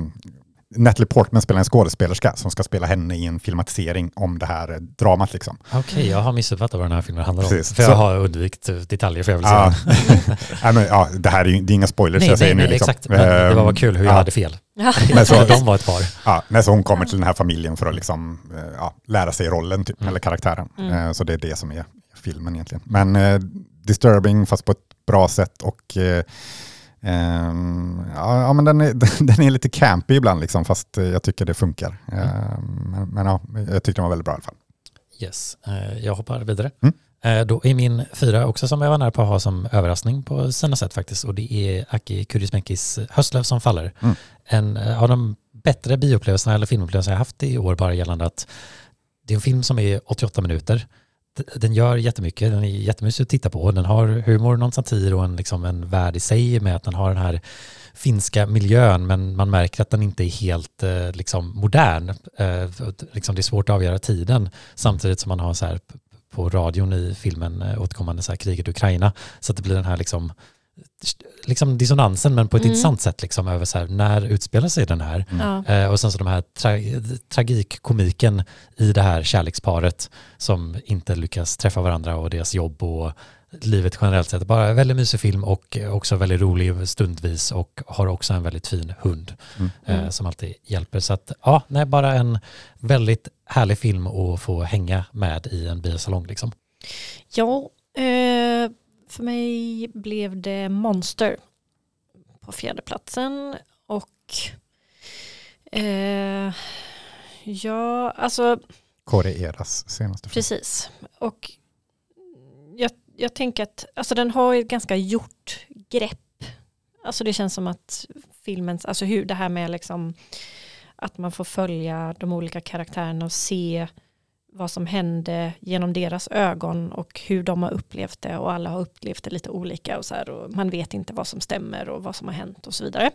Natalie Portman spelar en skådespelerska som ska spela henne i en filmatisering om det här dramat. Liksom. Okej, jag har missuppfattat vad den här filmen handlar om. Precis. För jag Så- har undvikit eh, detaljer för jag vill Ja. säga. Nej, men, ja, det här är, ju- det är inga spoilers nej, jag säger nej, nu. nej, Liksom. exakt. Men det var bara Ehm, kul hur jag ja. hade fel. Ja. Men så, För de var ett par. Ja, när så hon kommer till den här familjen för att liksom, eh, ja, lära sig rollen, typ, eller karaktären. Eh, Så det är det som är filmen egentligen. Men eh, disturbing fast på ett bra sätt och eh, ehm, ja, men den, är, den är lite campy ibland, liksom, fast jag tycker det funkar. Eh, men men ja, jag tyckte den var väldigt bra i alla fall. Yes, eh, jag hoppar vidare. Mm. Eh, Då är min fyra också som jag var nära på att ha som överraskning på sina sätt faktiskt och det är Aki Kaurismäkis Höstlöv som faller. Mm. En eh, av de bättre bioupplevelserna eller filmupplevelserna jag haft i år bara gällande att det är en film som är 88 minuter. Den gör jättemycket, den är jättemysig att titta på. Den har humor, någon satir och en, liksom en värld i sig med att den har den här finska miljön men man märker att den inte är helt eh, liksom modern. Eh, liksom det är svårt att avgöra tiden samtidigt som man har så här på radion i filmen eh, återkommande så här kriget i Ukraina så att det blir den här liksom liksom dissonansen men på ett Mm. intressant sätt liksom över så här när utspelar sig den här Ja. Eh, och sen så de här tra tragikkomiken i det här kärleksparet som inte lyckas träffa varandra och deras jobb och livet generellt sett. Bara en väldigt mysig film och också väldigt rolig stundvis och har också en väldigt fin hund Mm. eh, som alltid hjälper. Så att ja, nej, bara en väldigt härlig film att få hänga med i en biosalong liksom. Ja, eh, för mig blev det Monster på fjärde platsen och eh, ja, alltså Kåre Eras senaste film. precis. Och jag, jag tänker att alltså den har ett ganska gjort grepp. Alltså det känns som att filmens, alltså hur det här med liksom att man får följa de olika karaktärerna och se vad som hände genom deras ögon och hur de har upplevt det och alla har upplevt det lite olika och så här och man vet inte vad som stämmer och vad som har hänt och så vidare.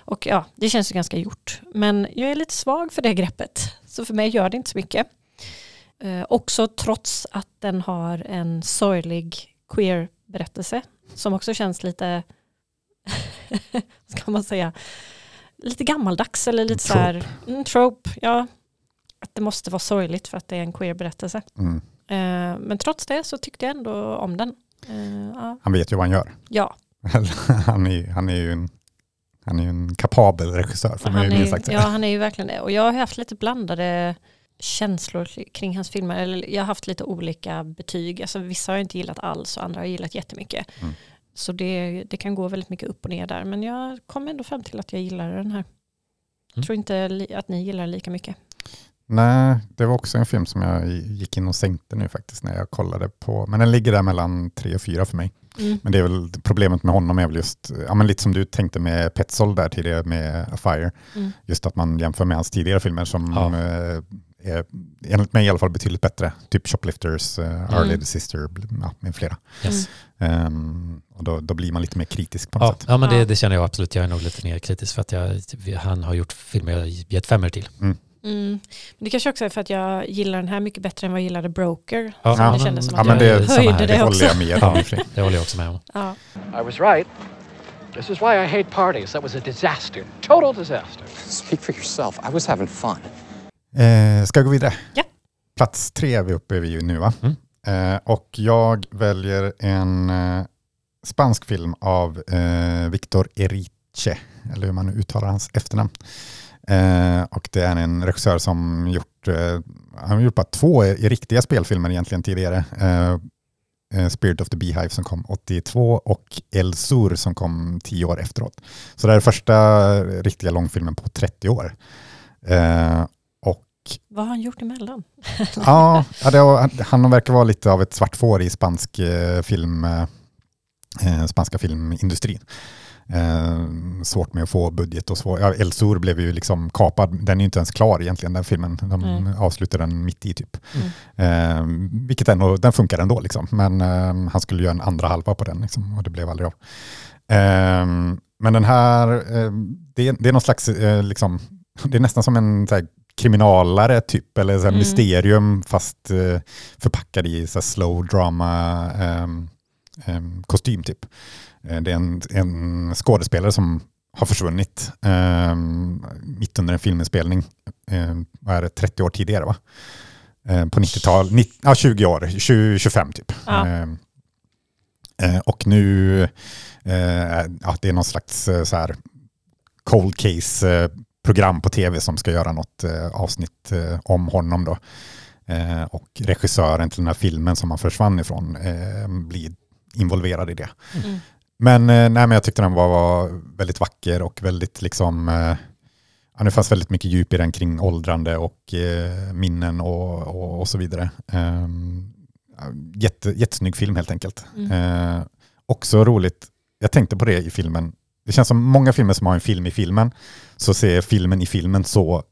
Och ja, det känns ju ganska gjort. Men jag är lite svag för det greppet, så för mig gör det inte så mycket. Eh, också trots att den har en sorglig queer-berättelse som också känns lite, ska man säga, lite gammaldags eller lite så här, mm, trope, ja. Det måste vara sorgligt för att det är en queer-berättelse. Mm. Eh, men trots det så tyckte jag ändå om den. Eh, ja. Han vet ju vad han gör. ja, han, är, han är ju en, han är ju en kapabel regissör, man han är, sagt ja, han är ju verkligen det. Och jag har haft lite blandade känslor kring hans filmer. Eller jag har haft lite olika betyg. Alltså, vissa har jag inte gillat alls och andra har jag gillat jättemycket. Mm. Så det, det kan gå väldigt mycket upp och ner där. Men jag kom ändå fram till att jag gillar den här. Mm. tror inte att ni gillar den lika mycket. Nej, det var också en film som jag gick in och sänkte nu faktiskt när jag kollade på. Men den ligger där mellan tre och fyra för mig. Mm. Men det är väl problemet med honom är väl just, ja men lite som du tänkte med Petzold där tidigare med A Fire. Mm. Just att man jämför med hans tidigare filmer som Ja. eh, är enligt mig i alla fall betydligt bättre. Typ Shoplifters, uh, Our Mm. Lady Sister ja, med flera. Yes. Ehm, och då, då blir man lite mer kritisk på något Ja, sätt. ja, men det, det känner jag absolut. Jag är nog lite mer kritisk för att jag, han har gjort filmer jag gett femmer till. Mm. Men det kanske också är för att jag gillar den här mycket bättre än vad jag gillade Broker. Ja, det kändes som Ja att men jag det, höjde här. det det också. håller jag med om. Det håller jag också med om. Ja. I was right. This is why I hate parties. That was a disaster. Total disaster. Speak for yourself. I was having fun. Eh, ska jag gå vidare? Ja. Plats tre är vi uppe ju nu va? Mm. Eh, och jag väljer en eh, spansk film av eh, Victor Erice, eller hur man nu uttalar hans efternamn. Eh, och det är en regissör som gjort, eh, han har gjort bara två i, riktiga spelfilmer egentligen tidigare. Eh, eh, Spirit of the Beehive som kom 82 och El Sur som kom 10 år efteråt. Så det är första riktiga långfilmen på 30 år. Eh, och Vad har han gjort emellan? ja, har- han verkar vara lite av ett svart får i spansk eh, film, eh, spanska filmindustrin. Eh, svårt med att få budget och så. Ja, El Sur blev ju liksom kapad. Den är ju inte ens klar egentligen, den filmen. De Nej. avslutade den mitt i typ. Eh, vilket ändå, den funkar ändå liksom. Men eh, han skulle göra en andra halva på den liksom, och det blev aldrig av. Eh, men den här, eh, det, är- det är någon slags, eh, liksom, det är nästan som en så här, kriminalare typ, eller så här, Mm. mysterium fast förpackad i så här, slow drama kostym typ. Eh, det är en, en skådespelare som har försvunnit eh, mitt under en filminspelning. Eh, vad är det, 30 år tidigare va? Eh, på 90-tal, nitt- ja, 20 år, 20, 25 typ. Ja. Eh, eh, och nu, eh, ja, det är någon slags eh, så här cold case eh, på tv som ska göra något avsnitt om honom då. Och regissören till den här filmen som han försvann ifrån blir involverad i det. Mm. Men, eh, nej, men jag tyckte den var, var väldigt vacker och väldigt liksom, eh, ja, det fanns väldigt mycket djup i den kring åldrande och eh, minnen och, och, och så vidare. Um, jätte, jättesnygg film helt enkelt. Mm. Eh, också roligt, jag tänkte på det i filmen, det känns som många filmer som har en film i filmen, så ser filmen i filmen så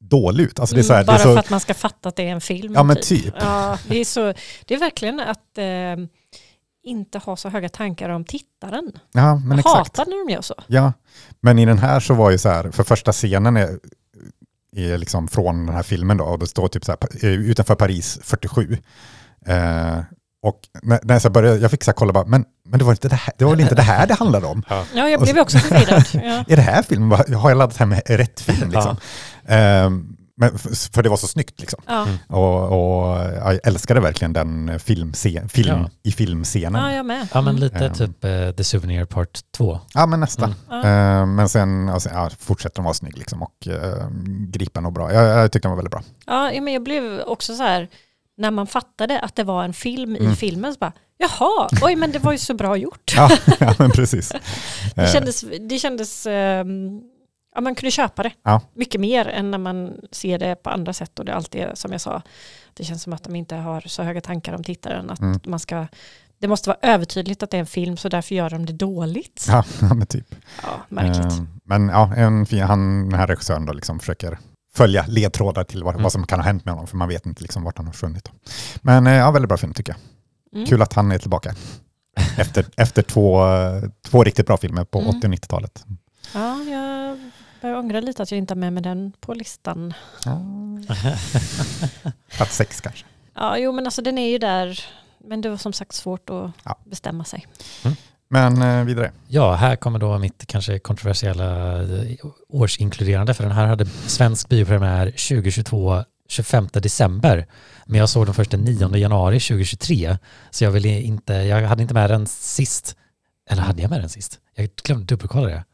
dålig ut. Alltså det är så här, Bara det är så, för att man ska fatta att det är en film. Ja, men typ. Ja, det, är så, det är verkligen att eh, inte ha så höga tankar om tittaren. ja, men jag exakt. hatar när de gör så. Ja, men i den här så var ju så här, för första scenen är, är liksom från den här filmen då, och det står typ så här, eh, utanför Paris 47. Eh, och när, när jag, så började, jag fick så här kolla bara, men, men det, var inte det, här, det var väl inte det här det handlade om? Ja, jag blev också förvirrad. Ja. Är det här filmen? Har jag laddat hem med rätt film? Liksom? Eh, men, för det var så snyggt liksom. Ja. Och, och jag älskade verkligen den filmscen, film Ja. i filmscenen. ja, jag med. Ja, men Mm. lite Ehm. typ eh, The Souvenir Part 2. Ja, men nästan. Ja. Eh, men sen alltså, ja, fortsätter den vara snygg liksom, och uh, gripen och bra. Jag, jag tyckte den var väldigt bra. Ja, men jag blev också så här, när man fattade att det var en film i Mm. filmen så bara, jaha, oj men det var ju så bra gjort. Ja, ja men precis. Det Eh, kändes, det kändes ehm, ja man kunde köpa det Ja. mycket mer än när man ser det på andra sätt och det alltid är som jag sa, det känns som att de inte har så höga tankar om tittaren, att Mm. man ska, det måste vara övertydligt att det är en film så därför gör de det dåligt. Ja, men typ. Ja, märkligt. Eh, men ja, en fin, han, den här regissören då liksom försöker följa ledtrådar till vad, Mm. vad som kan ha hänt med honom, för man vet inte liksom vart han har försvunnit. då. Men eh, ja, väldigt bra film tycker jag. Mm. Kul att han är tillbaka. Efter, efter två, två riktigt bra filmer på Mm. 80 och 90-talet. Ja, jag börjar ångra lite att jag inte har med mig den på listan. Plats sex kanske. Ja, jo men alltså den är ju där, men det var som sagt svårt att Ja. bestämma sig. Men eh, vidare. Ja, här kommer då mitt kanske kontroversiella eh, årsinkluderande, för den här hade svensk biopremiär 2022, 25 december. Men jag såg den först den 9 januari 2023, så jag, ville inte, jag hade inte med den sist. Eller hade jag med den sist? Jag glömde dubbelkolla det.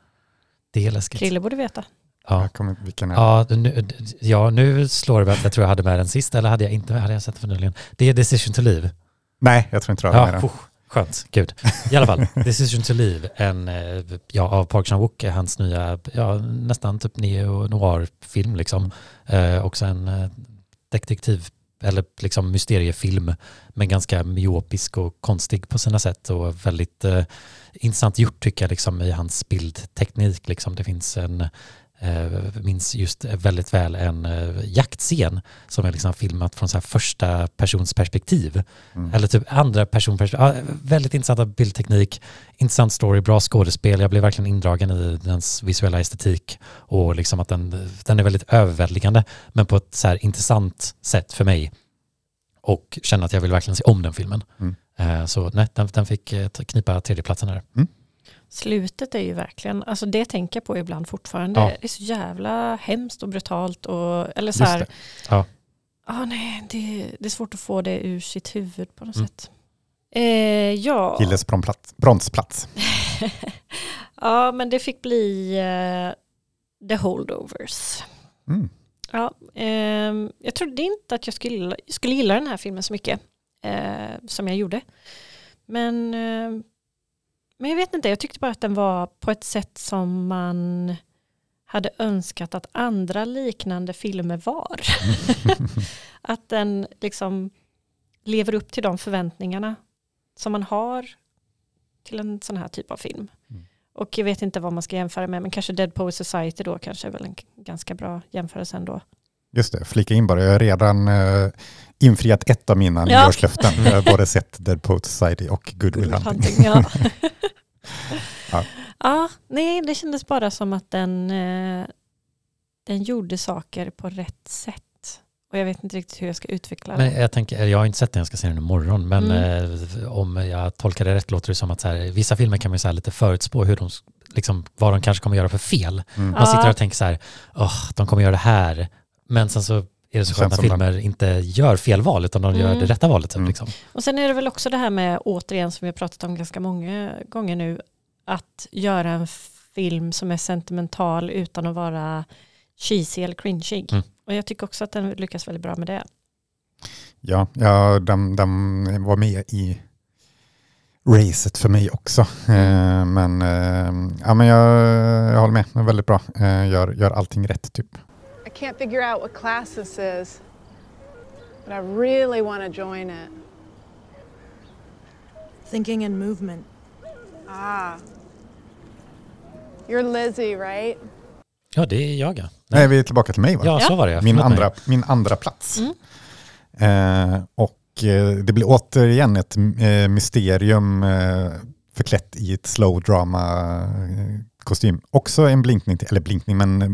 Det är läskigt. Krille borde veta. Ja. Jag kommer, vilken är? Ja, nu, ja, nu slår det mig att jag tror jag hade med den sist, eller hade jag inte med? Hade jag sett den för nyligen? Det är Decision to Leave. Nej, jag tror inte du har med Ja, den. puh, skönt, gud. I alla fall, Decision to Leave, en, eh, ja, av Park Chan-wook, är hans nya, ja, nästan typ neo-noir-film liksom. Eh, också en eh, detektiv, eller liksom mysteriefilm, men ganska myopisk och konstig på sina sätt och väldigt eh, intressant gjort tycker jag liksom i hans bildteknik. Liksom. Det finns en, eh, minns just väldigt väl en eh, jaktscen som är liksom filmat från så här första persons perspektiv. Mm. Eller typ andra personperspektiv. Ja, väldigt intressanta bildteknik, intressant story, bra skådespel. Jag blev verkligen indragen i dens visuella estetik och liksom att den, den är väldigt överväldigande men på ett så här intressant sätt för mig. Och känner att jag vill verkligen se om den filmen. Mm. Eh, Så nej, den, den fick eh, knipa tredjeplatsen här. Slutet är ju verkligen, alltså det tänker jag på ibland fortfarande. Ja. Det är så jävla hemskt och brutalt. Och, eller så här. Ja. ah, nej, det, det är svårt att få det ur sitt huvud på något Mm. sätt. Eh, ja. Gilles bronsplats. bronsplats. ja, men det fick bli eh, The Holdovers. Mm. Ja, ehm, jag trodde inte att jag skulle, skulle gilla den här filmen så mycket eh, som jag gjorde. Men, eh, men jag vet inte, jag tyckte bara att den var på ett sätt som man hade önskat att andra liknande filmer var. att den liksom lever upp till de förväntningarna som man har till en sån här typ av film. Mm. Och jag vet inte vad man ska jämföra med, men kanske Dead Poets Society då kanske är väl en ganska bra jämförelse ändå. Just det, flika in bara. Jag har redan eh, infriat ett av mina Ja. nyårslöften. Jag har både sett Dead Poet Society och Good Will Hunting. ja. Ja. ja, nej, det kändes bara som att den, eh, den gjorde saker på rätt sätt. Och jag vet inte riktigt hur jag ska utveckla Men det. jag, tänker, jag har inte sett den, jag ska se den imorgon, men Mm. eh, om jag tolkar det rätt låter det som att så här, vissa filmer kan man ju så här lite förutspå hur de liksom, vad de kanske kommer göra för fel. Mm. Man sitter och tänker så här, åh, de kommer göra det här. Men sen så är det så skönt när filmer inte gör fel val utan de gör Mm. det rätta valet. Typ, Mm. liksom. Och sen är det väl också det här med, återigen som vi har pratat om ganska många gånger nu, att göra en film som är sentimental utan att vara cheesy eller cringeig. Mm. Och jag tycker också att den lyckas väldigt bra med det. Ja, ja de, de var med i racet för mig också. Eh, men eh, ja, men jag, jag håller med, väldigt bra. Eh, gör, gör allting rätt typ. I can't figure out what class this is, but I really want to join it. Thinking and movement. Ah. You're Lizzie, right? Ja, det är jag. Ja, Nej, vi är tillbaka till mig va? ja så var det. min, Förlåt mig. andra, min andra plats. Mm. Eh, och eh, det blir återigen ett eh, mysterium eh, förklätt i ett slow drama eh, kostym. Också en blinkning, till, eller blinkning, men eh,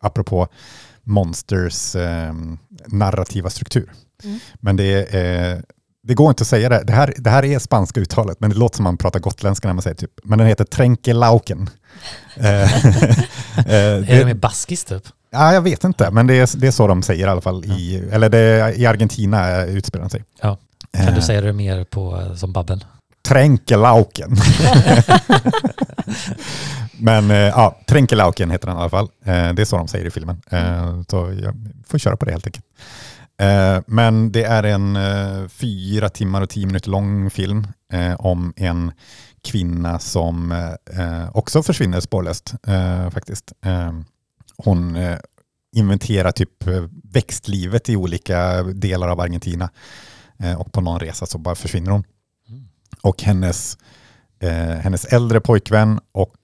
apropå Monsters eh, narrativa struktur. Mm. Men det eh, det går inte att säga det. Det här, det här är spanska uttalet, men det låter som man pratar gotländska när man säger typ. Men den heter Tränkelauken. Eh, eh, Är det med baskis typ? Ja, jag vet inte, men det är, det är så de säger i alla fall. I, eller det, i Argentina utspelar den sig. Ja. Kan Eh, du säga det mer på, eh, som Babben? Tränkelauken. men eh, ja, Tränkelauken heter den i alla fall. Eh, det är så de säger i filmen. Eh, så jag får köra på det helt enkelt. Men det är en fyra timmar och tio minuter lång film om en kvinna som också försvinner spårlöst faktiskt. Hon inventerar typ växtlivet i olika delar av Argentina. Och på någon resa så bara försvinner hon. Och hennes, eh, hennes äldre pojkvän och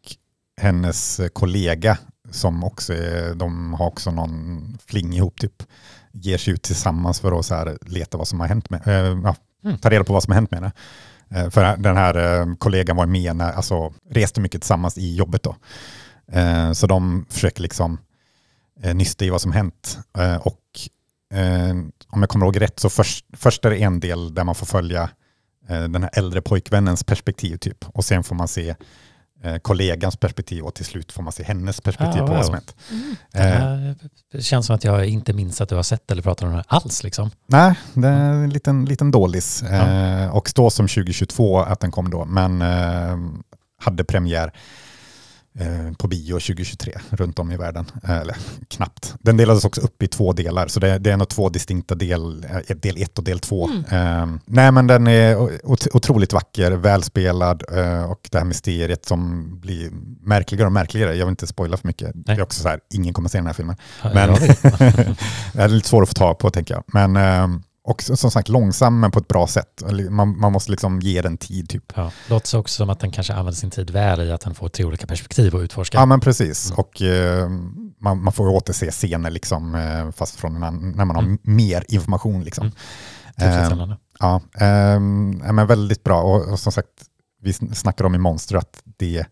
hennes kollega som också är, de har också någon fling ihop typ, ger sig ut tillsammans för att så här, leta vad som har hänt med, eh, ja, Mm. ta reda på vad som har hänt med henne. Eh, för den här eh, kollegan var med, när, alltså reste mycket tillsammans i jobbet då. Eh, så de försöker liksom eh, nysta i vad som hänt. Och om jag kommer ihåg rätt så först, först är det en del där man får följa den här äldre pojkvännens perspektiv typ. Och sen får man se eh, kollegans perspektiv och till slut får man se hennes perspektiv Ah, på vad wow. som hänt. Det Eh, här känns som att jag inte minns att du har sett eller pratat om det alls. Liksom. nej, det är en liten, liten dålis. Eh, och står som 2022 att den kom då, men eh, hade premiär eh, på bio 2023 runt om i världen. Eh, Eller knappt. Den delades också upp i två delar, så det, det är nog två distinkta del, eh, del ett och del två. Eh, nej men den är ot- otroligt vacker, välspelad eh, och det här mysteriet som blir märkligare och märkligare. Jag vill inte spoila för mycket. Det är också så här, ingen kommer se den här filmen. Ja, Men det är lite svårt att få tag på tänker jag. Men eh, också som sagt långsam men på ett bra sätt. Man, man måste liksom ge den tid typ. Ja, låter också som att den kanske använder sin tid väl i att den får tre olika perspektiv att utforska. Ja men precis. Mm. Och eh, man, man får återse scener liksom, eh, fast från annan, när man har Mm. mer information. Liksom. Mm. Tillfredsställande. Ja, ja, men väldigt bra. Och, och som sagt, vi sn- snackar om i Monster att det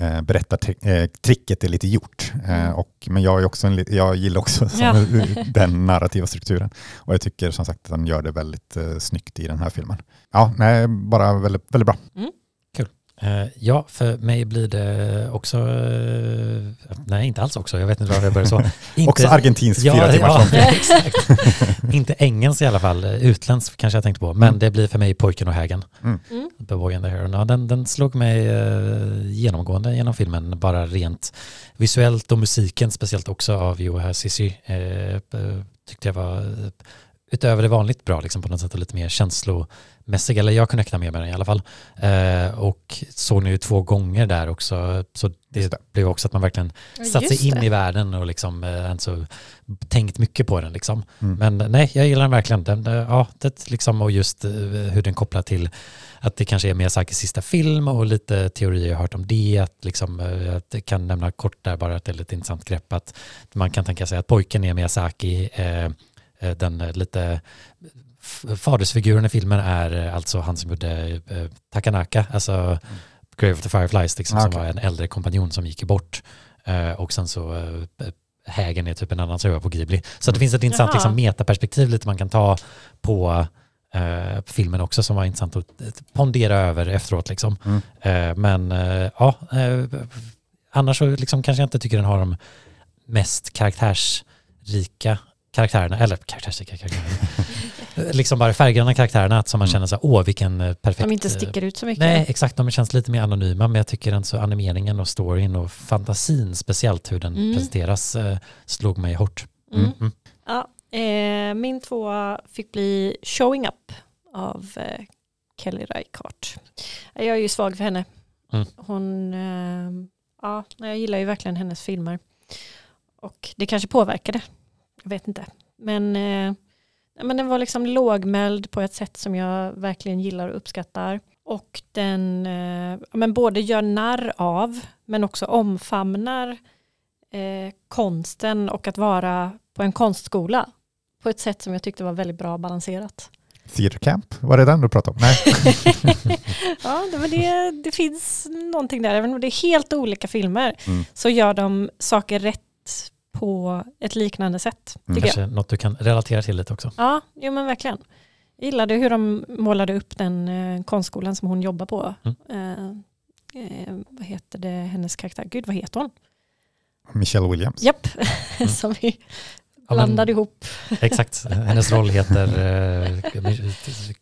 eh, berättartricket är lite gjort. Eh, och, men jag, är också en, jag gillar också Ja. den narrativa strukturen. Och jag tycker som sagt att den gör det väldigt eh, snyggt i den här filmen. Ja, nej, bara väldigt, väldigt bra. Eh, ja, för mig blir det också... eh, nej, inte alls också. Jag vet inte varför jag började så. Inte, Också argentinsk fyra timmars ja, exakt. Inte engelsk i alla fall. Utländsk kanske jag tänkte på. Men Mm. det blir för mig Pojken och hägen. Mm. Mm. The Boy and the Heron. Ja, den, den slog mig eh, genomgående genom filmen. Bara rent visuellt och musiken, speciellt också av Joe Sissi. Eh, eh, tyckte jag var eh, utöver det vanligt bra, liksom på något sätt och lite mer känslomässig. Eller jag connectade med den i alla fall. Eh, och såg nu två gånger där också. Så det, det. blev också att man verkligen satt sig in det. i världen och liksom eh, alltså, tänkt mycket på den. Liksom. Mm. Men nej, jag gillar den verkligen. Den, eh, ja, det, liksom, och just eh, hur den kopplar till att det kanske är Miyazakis sista film och lite teorier jag har hört om det. Att liksom, eh, att jag kan nämna kort där bara att det är lite intressant grepp att man kan tänka sig att pojken är Miyazaki, eh, eh, den eh, lite fadersfiguren i filmen är eh, alltså han som gjorde eh, Takanaka, alltså Grave of the Fireflies, liksom, Ah, som okej. var en äldre kompanjon som gick bort. Eh, och sen så eh, Hägen är typ en annan jobbar på Ghibli. Så att det finns ett intressant Jaha. liksom, metaperspektiv lite man kan ta på eh, filmen också som var intressant att eh, pondera över efteråt. Liksom. Mm. Eh, men eh, ja, eh, annars så liksom kanske jag inte tycker den har de mest karaktärsrika karaktärerna, eller karaktärsrika karaktärerna, liksom bara färggranna karaktärerna som man Mm. känner så här, åh vilken eh, perfekt... De inte eh, sticker ut så mycket. Nej, exakt. De känns lite mer anonyma, men jag tycker ändå så animeringen och storyn och fantasin, speciellt hur den Mm. presenteras, eh, slog mig hårt. Mm. Mm. Ja, eh, min tvåa fick bli Showing Up av eh, Kelly Reichardt. Jag är ju svag för henne. Mm. Hon, eh, ja, jag gillar ju verkligen hennes filmer. Och det kanske påverkade. Jag vet inte. Men, eh, men den var liksom lågmäld på ett sätt som jag verkligen gillar och uppskattar. Och den eh, men både gör narr av men också omfamnar eh, konsten och att vara på en konstskola på ett sätt som jag tyckte var väldigt bra balanserat. Theater Camp, var det den du pratade om? Nej. ja, det, men det, det finns någonting där, även om det är helt olika filmer Mm. så gör de saker rätt på ett liknande sätt. Mm. Tycker jag. Kanske något du kan relatera till lite också. Ja, jo, men verkligen. Jag gillade hur de målade upp den eh, konstskolan som hon jobbar på. Mm. Eh, eh, vad heter det, hennes karaktär? Gud, vad heter hon? Michelle Williams. Japp, som vi Mm. Ja, men- blandade ihop. Exakt, hennes roll heter, eh,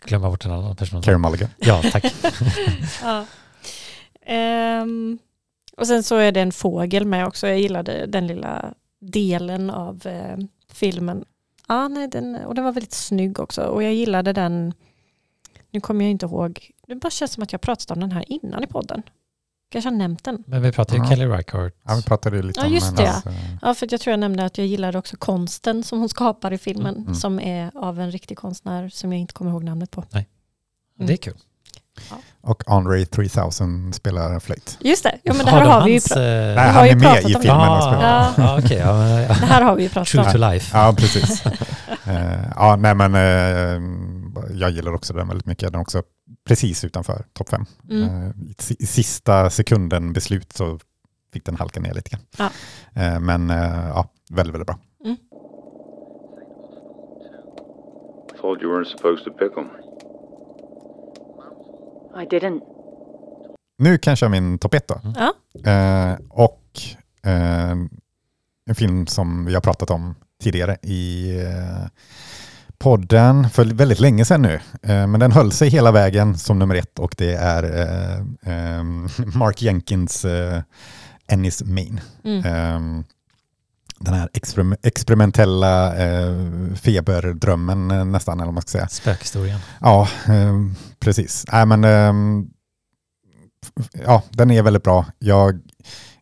glömma bort den andra personen. Carey Mulligan. Ja, tack. ja. Ehm, och sen så är det en fågel med också. Jag gillade den lilla delen av eh, filmen. Ja, nej, den, och den var väldigt snygg också. Och jag gillade den, nu kommer jag inte ihåg, det bara känns som att jag pratat om den här innan i podden. Kanske har nämnt den. Men vi pratar ju Ja. Kelly Reichardt. Ja, vi pratade lite Ja, om just det, hennes, eh, Ja, för jag tror jag nämnde att jag gillade också konsten som hon skapar i filmen. Mm, mm. Som är av en riktig konstnär som jag inte kommer ihåg namnet på. Det är kul. Och Andre 3000 spelar flöjt. Just det, ja, men det Har här de har vi ju hans, pra- eh, Nej, har han ju är med pratat i om filmen och Ja, spelar. ja, ja, okej. ja, ja. det här har vi ju pratat True om. to life. Ja, precis. Eh, ja, nej men eh, jag gillar också den väldigt mycket. Den är också precis utanför topp fem. Mm. I, I sista sekunden beslut så fick den halka ner lite grann. Ja. Men ja, väldigt, väldigt bra. Told you weren't supposed to pick them. I didn't. Nu kan jag köra min topp ett då. Ja. Eh, och eh, en film som vi har pratat om tidigare i eh, podden för väldigt länge sedan nu. Eh, men den höll sig hela vägen som nummer ett och det är eh, eh, Mark Jenkins Ennis Main. Mm. Den här experim- experimentella eh, feberdrömmen eh, nästan, eller vad man ska säga. Spökhistorien. Ja, eh, precis. Nej, men, ehm, ja, den är väldigt bra. Jag,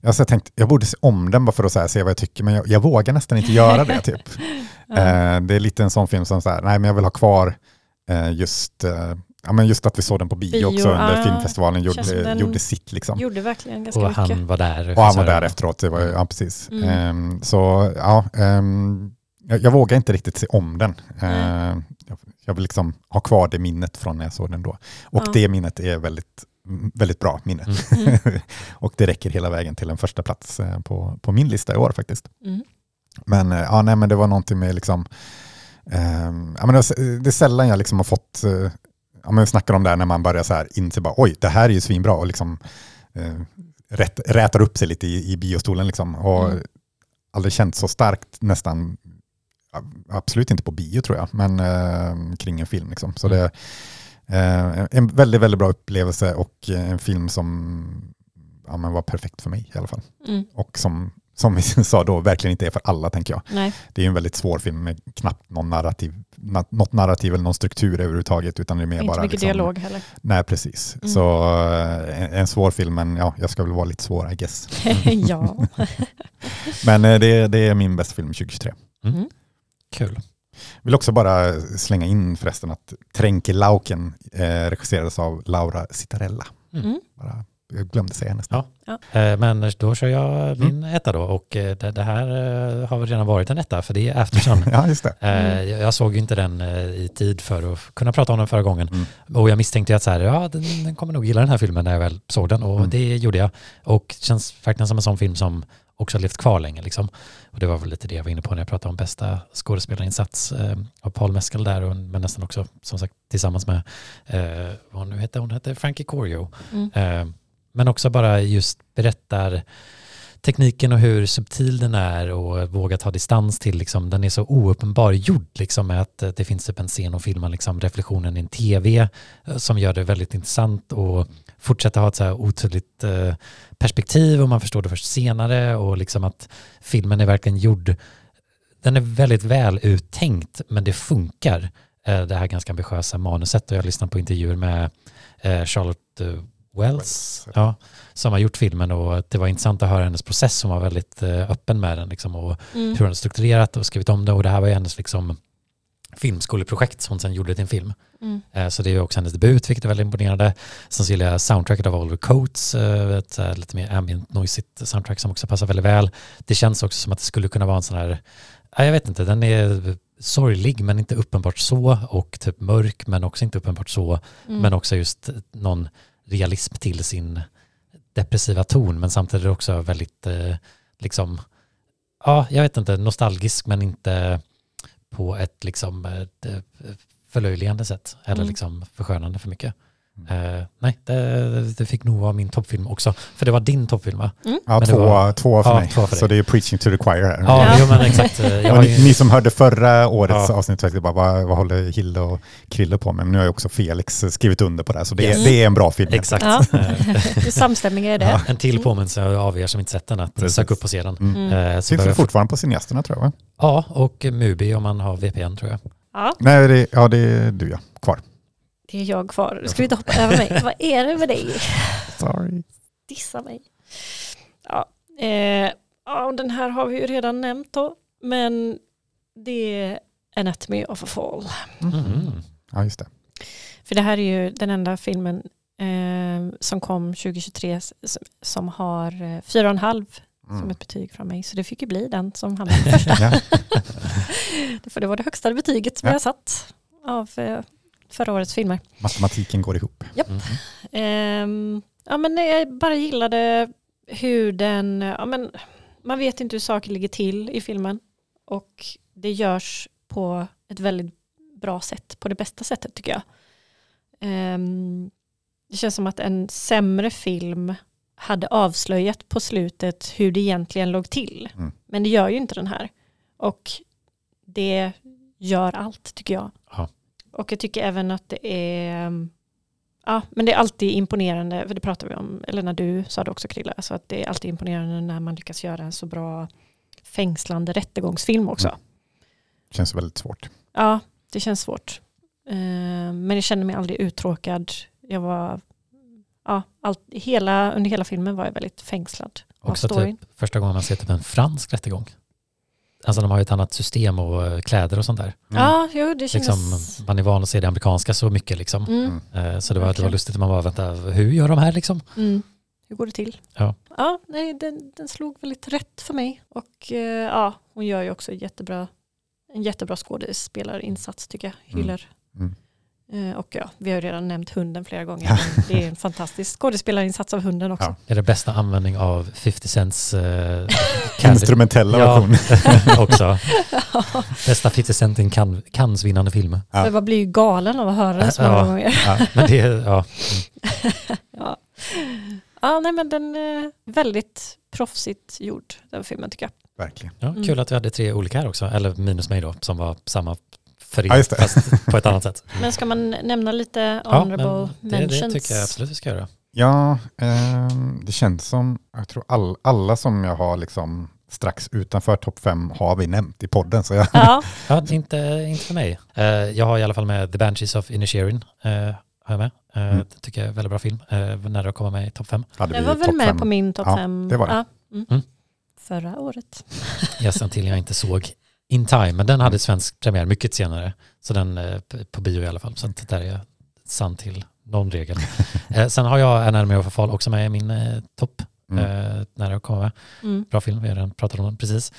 jag har så tänkt, jag borde se om den bara för att här, se vad jag tycker, men jag, jag vågar nästan inte göra det. Typ. Ja. Eh, det är lite en sån film som så här, nej men jag vill ha kvar eh, just, ja, men just att vi såg den på bio, Bio, också under ah, filmfestivalen, gjorde, den gjorde sitt. Liksom. Gjorde verkligen ganska Och mycket. han var där. Och han var där efteråt, det var, ju- ja precis. Mm. Ehm, så ja, ehm, jag, jag vågar inte riktigt se om den. Nej. Ehm, jag, jag vill liksom ha kvar det minnet från när jag såg den då. Och Ja. det minnet är väldigt, mm, väldigt bra minne. Mm. och det räcker hela vägen till en första plats eh, på, på min lista i år faktiskt. Mm. Men, eh, ja, nej, men det var någonting med liksom, ehm, ja, men det, är- det är sällan jag liksom har fått, eh, ja, men snackar om det här när man börjar så här inse bara, oj, det här är ju svinbra och liksom eh, rätt, rätar upp sig lite i, i biostolen liksom. Och Mm. aldrig känt så starkt nästan, absolut inte på bio tror jag, men eh, kring en film liksom. Så Mm. det eh, en väldigt, väldigt bra upplevelse och eh, en film som ja, men var perfekt för mig i alla fall. Mm. Och som, som vi sa då, verkligen inte är för alla tänker jag. Nej. Det är en väldigt svår film med knappt någon narrativ, na- något narrativ eller någon struktur överhuvudtaget, utan det är mer Inte bara... mycket liksom- dialog heller. Nej, precis. Mm. Så eh, en, en svår film, men ja, jag ska väl vara lite svår, I guess. ja. Men eh, det, det är min bästa film 2023. Mm. Kul. Vill också bara slänga in förresten att Tränke Lauken eh, regisserades av Laura Citarella. Mm. Bara, jag glömde säga nästan. Ja. Eh, Men då kör jag Mm. min etta då och eh, det, det här eh, har väl redan varit en etta för det är Aftersun. Ja, just det. Mm. Jag såg ju inte den i tid för att kunna prata om den förra gången. Mm. Och jag misstänkte att så här, ja, den, den kommer nog gilla den här filmen när jag väl såg den och Mm. det gjorde jag. Och det känns faktiskt som en sån film som också har levt kvar länge. Liksom. Och det var väl lite det jag var inne på när jag pratade om bästa skådespelarinsats eh, av Paul Mescal där, och, men nästan också som sagt tillsammans med, eh, vad nu hette, hon hette Frankie Corio. Mm. Eh, men också bara just berättar tekniken och hur subtil den är och våga ta distans till liksom, den är så ouppenbar gjord liksom med att eh, det finns typ en scen och filma liksom reflektionen i en tv eh, som gör det väldigt intressant och fortsätta ha ett så här otydligt eh, perspektiv och man förstår det först senare och liksom att filmen är verkligen gjord. Den är väldigt väl uttänkt men det funkar eh, det här ganska ambitiösa manuset. Och jag har lyssnat på intervjuer med eh, Charlotte eh, Wells ja, som har gjort filmen och det var intressant att höra hennes process. Hon var väldigt eh, öppen med den liksom, och Mm. hur hon strukturerat och skrivit om det och det här var ju hennes liksom, filmskoleprojekt som hon sen gjorde till en film. Mm. Eh, Så det är ju också hennes debut, vilket är väldigt imponerande. Sen så gillar jag soundtracket av Oliver Coates, eh, ett lite mer ambient noisigt soundtrack som också passar väldigt väl. Det känns också som att det skulle kunna vara en sån här, ja, jag vet inte, den är sorglig men inte uppenbart så och typ mörk men också inte uppenbart så. Mm. Men också just någon realism till sin depressiva ton men samtidigt också väldigt eh, liksom, ja jag vet inte, nostalgisk men inte på ett liksom eh, förlöjligande sätt eller Mm. liksom förskönande för mycket. Eh, nej, det, det fick nog vara min toppfilm också. För det var din toppfilm va? Mm. Ja, två, var- två för ja, mig. två för så det är preaching to the choir här. Ja, Ja. Jo, men exakt. Eh, Ja, ni, ni som hörde förra årets Ja. avsnitt tänkte bara, vad, vad håller Hilde och Krille på med? Men nu har ju också Felix skrivit under på det här, så det, Yes. är, det är en bra film. exakt. Ja. Eh, är samstämmiga i det. En till påminnelse av er som inte sett den att Precis. sök upp och se den. Mm. Så Finns det fortfarande på cineasterna tror jag? Va? ja, och Mubi om man har VPN tror jag. Ja, Nej, det, ja det är du ja, kvar. Det är jag kvar. Ska vi inte hoppa över mig? Vad är det med dig? Sorry. Dissa mig. Ja, eh, ja, den här har vi ju redan nämnt då. Men det är Anatomy of a Fall. Mm. Ja, just det. För det här är ju den enda filmen eh, som kom 2023 s- som har eh, fyra och en halv som Mm. ett betyg från mig. Så det fick ju bli den som hamnade första. För det var det högsta betyget som Ja. jag satt av eh, förra årets filmer. Matematiken går ihop. Mm. Ehm, ja, men jag bara gillade hur den, ja, men, man vet inte hur saker ligger till i filmen och det görs på ett väldigt bra sätt, på det bästa sättet tycker jag. Ehm, det känns som att en sämre film hade avslöjat på slutet hur det egentligen låg till. Mm. Men det gör ju inte den här. Och det gör allt tycker jag. Ja. Och jag tycker även att det är Ja, men det är alltid imponerande, för det pratar vi om, eller när du sa det också Krilla, så att det är alltid imponerande när man lyckas göra en så bra fängslande rättegångsfilm också. Mm. Känns väldigt svårt. Ja, det känns svårt. Eh, men jag kände mig aldrig uttråkad. Jag var, ja, allt, hela, under hela filmen var jag väldigt fängslad av Också storyn. typ första gången man ser typ en fransk rättegång. Alltså de har ju ett annat system och eh, kläder och sånt där. Ja, jo, det kändes... Liksom, man är van att se det amerikanska så mycket liksom. Mm, Eh, Så det var, det var lustigt att man bara, vänta, hur gör de här liksom? mm. Hur går det till? Ja. Ja, nej, den, den slog väldigt rätt för mig. Och eh, ja, hon gör ju också jättebra, en jättebra skådespelarinsats tycker jag. Mm. Hyller. Mm. Eh, och ja, vi har ju redan nämnt hunden flera gånger. men det är en fantastisk skådespelarinsats av hunden också. Ja. Är det bästa användning av 50 Cents eh, Instrumentella version. också. Bästa 50 Cent i en Cannes- Cannes-vinnande film. Ja. Jag blir ju galen av att höra den så många Ja. gånger. Ja. Men det är, ja, Ja. ja, nej men den är väldigt proffsigt gjord, den filmen tycker jag. Verkligen. ja, Mm. kul att vi hade tre olika här också. Eller minus mig då, som var samma för Ja, er, just det. fast på ett annat sätt. Men ska man nämna lite Ja, honorable men det, mentions? det tycker jag absolut vi ska göra. Ja, ehm, det känns som, jag tror all, alla som jag har liksom strax utanför topp fem har vi nämnt i podden. Så jag, Ja, Ja, inte, inte för mig. Eh, jag har i alla fall med The Banshees of Inisherin. Uh, har jag med. Eh, Mm. Det tycker jag är en väldigt bra film. Uh, nära att komma med i topp fem. hade vi var väl med fem. på min topp Ja, fem. det var det. Ja, mm. Mm. Förra året. Yes, till jag inte såg In Time, men den hade svensk premiär mycket senare. Så den eh, på bio i alla fall. Så att där är sann till någon regel. Eh, sen har jag Anatomy of a Fall också med i min eh, topp. Mm. Nära att komma med. Mm. Bra film, vi har redan pratat om den precis.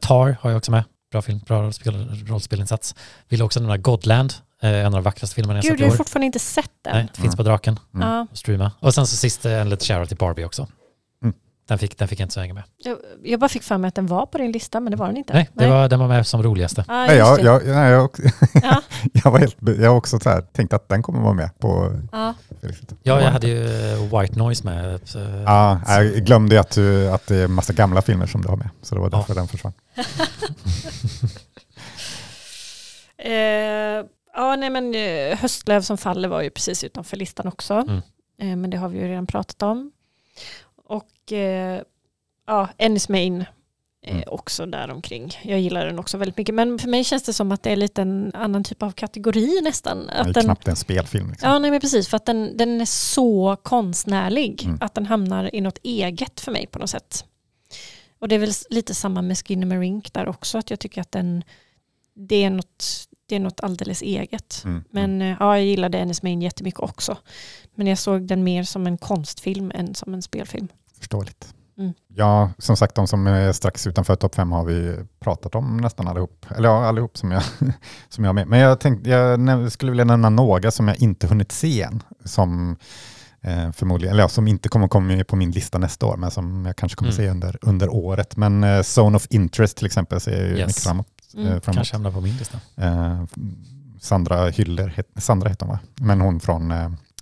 Tar har jag också med. Bra film, bra rollspel, rollspelinsats. Vill också nämna Godland, en av de vackraste filmerna jag Gud, sett i jag har år. fortfarande inte sett den. Nej, det finns på Draken. Mm. Streama. Och sen så sist en lite shoutout till Barbie också. Den fick, den fick jag inte så hänga med. Jag, jag bara fick för mig att den var på din lista, men det var den inte. Nej, det Var, den var med som roligaste. Ah, Nej, jag, jag, nej, jag, Ja. jag, var helt, jag har också så här, tänkt att den kommer vara med på Ja. Ja, jag hade ju eh, White Noise med. så- Ja, jag glömde ju att, du, att det är massa gamla filmer som du har med, så det var därför den försvann. Eh, ja, nej men eh, Höstlöv som faller var ju precis utanför listan också. Mm. Eh, men det har vi ju redan pratat om. Och eh, ja, Ennis Main är Mm. också där omkring. Jag gillar den också väldigt mycket. Men för mig känns det som att det är lite en annan typ av kategori nästan. Det är den, knappt en spelfilm. Liksom. ja, nej men precis. För att den, den är så konstnärlig. Mm. Att den hamnar i något eget för mig på något sätt. Och det är väl lite samma med Skinnamarink där också. Att jag tycker att den, det är något, det är något alldeles eget. Mm. Men eh, ja, jag gillade Ennis Main jättemycket också. Men jag såg den mer som en konstfilm än som en spelfilm. Förståeligt. Mm. Ja, som sagt, de som är strax utanför topp fem har vi pratat om nästan allihop. Eller ja, allihop som jag, som jag har med. Men jag, tänkte, jag skulle vilja nämna några som jag inte hunnit se än. Som eh, förmodligen, eller ja, som inte kommer komma med på min lista nästa år, men som jag kanske kommer Mm. se under, under året. Men eh, Zone of Interest till exempel ser jag ju Yes. mycket framåt. Mm. Eh, framåt. Kanske hamnar på min lista. Eh, Sandra Hyller, het, Sandra heter hon va? Men hon från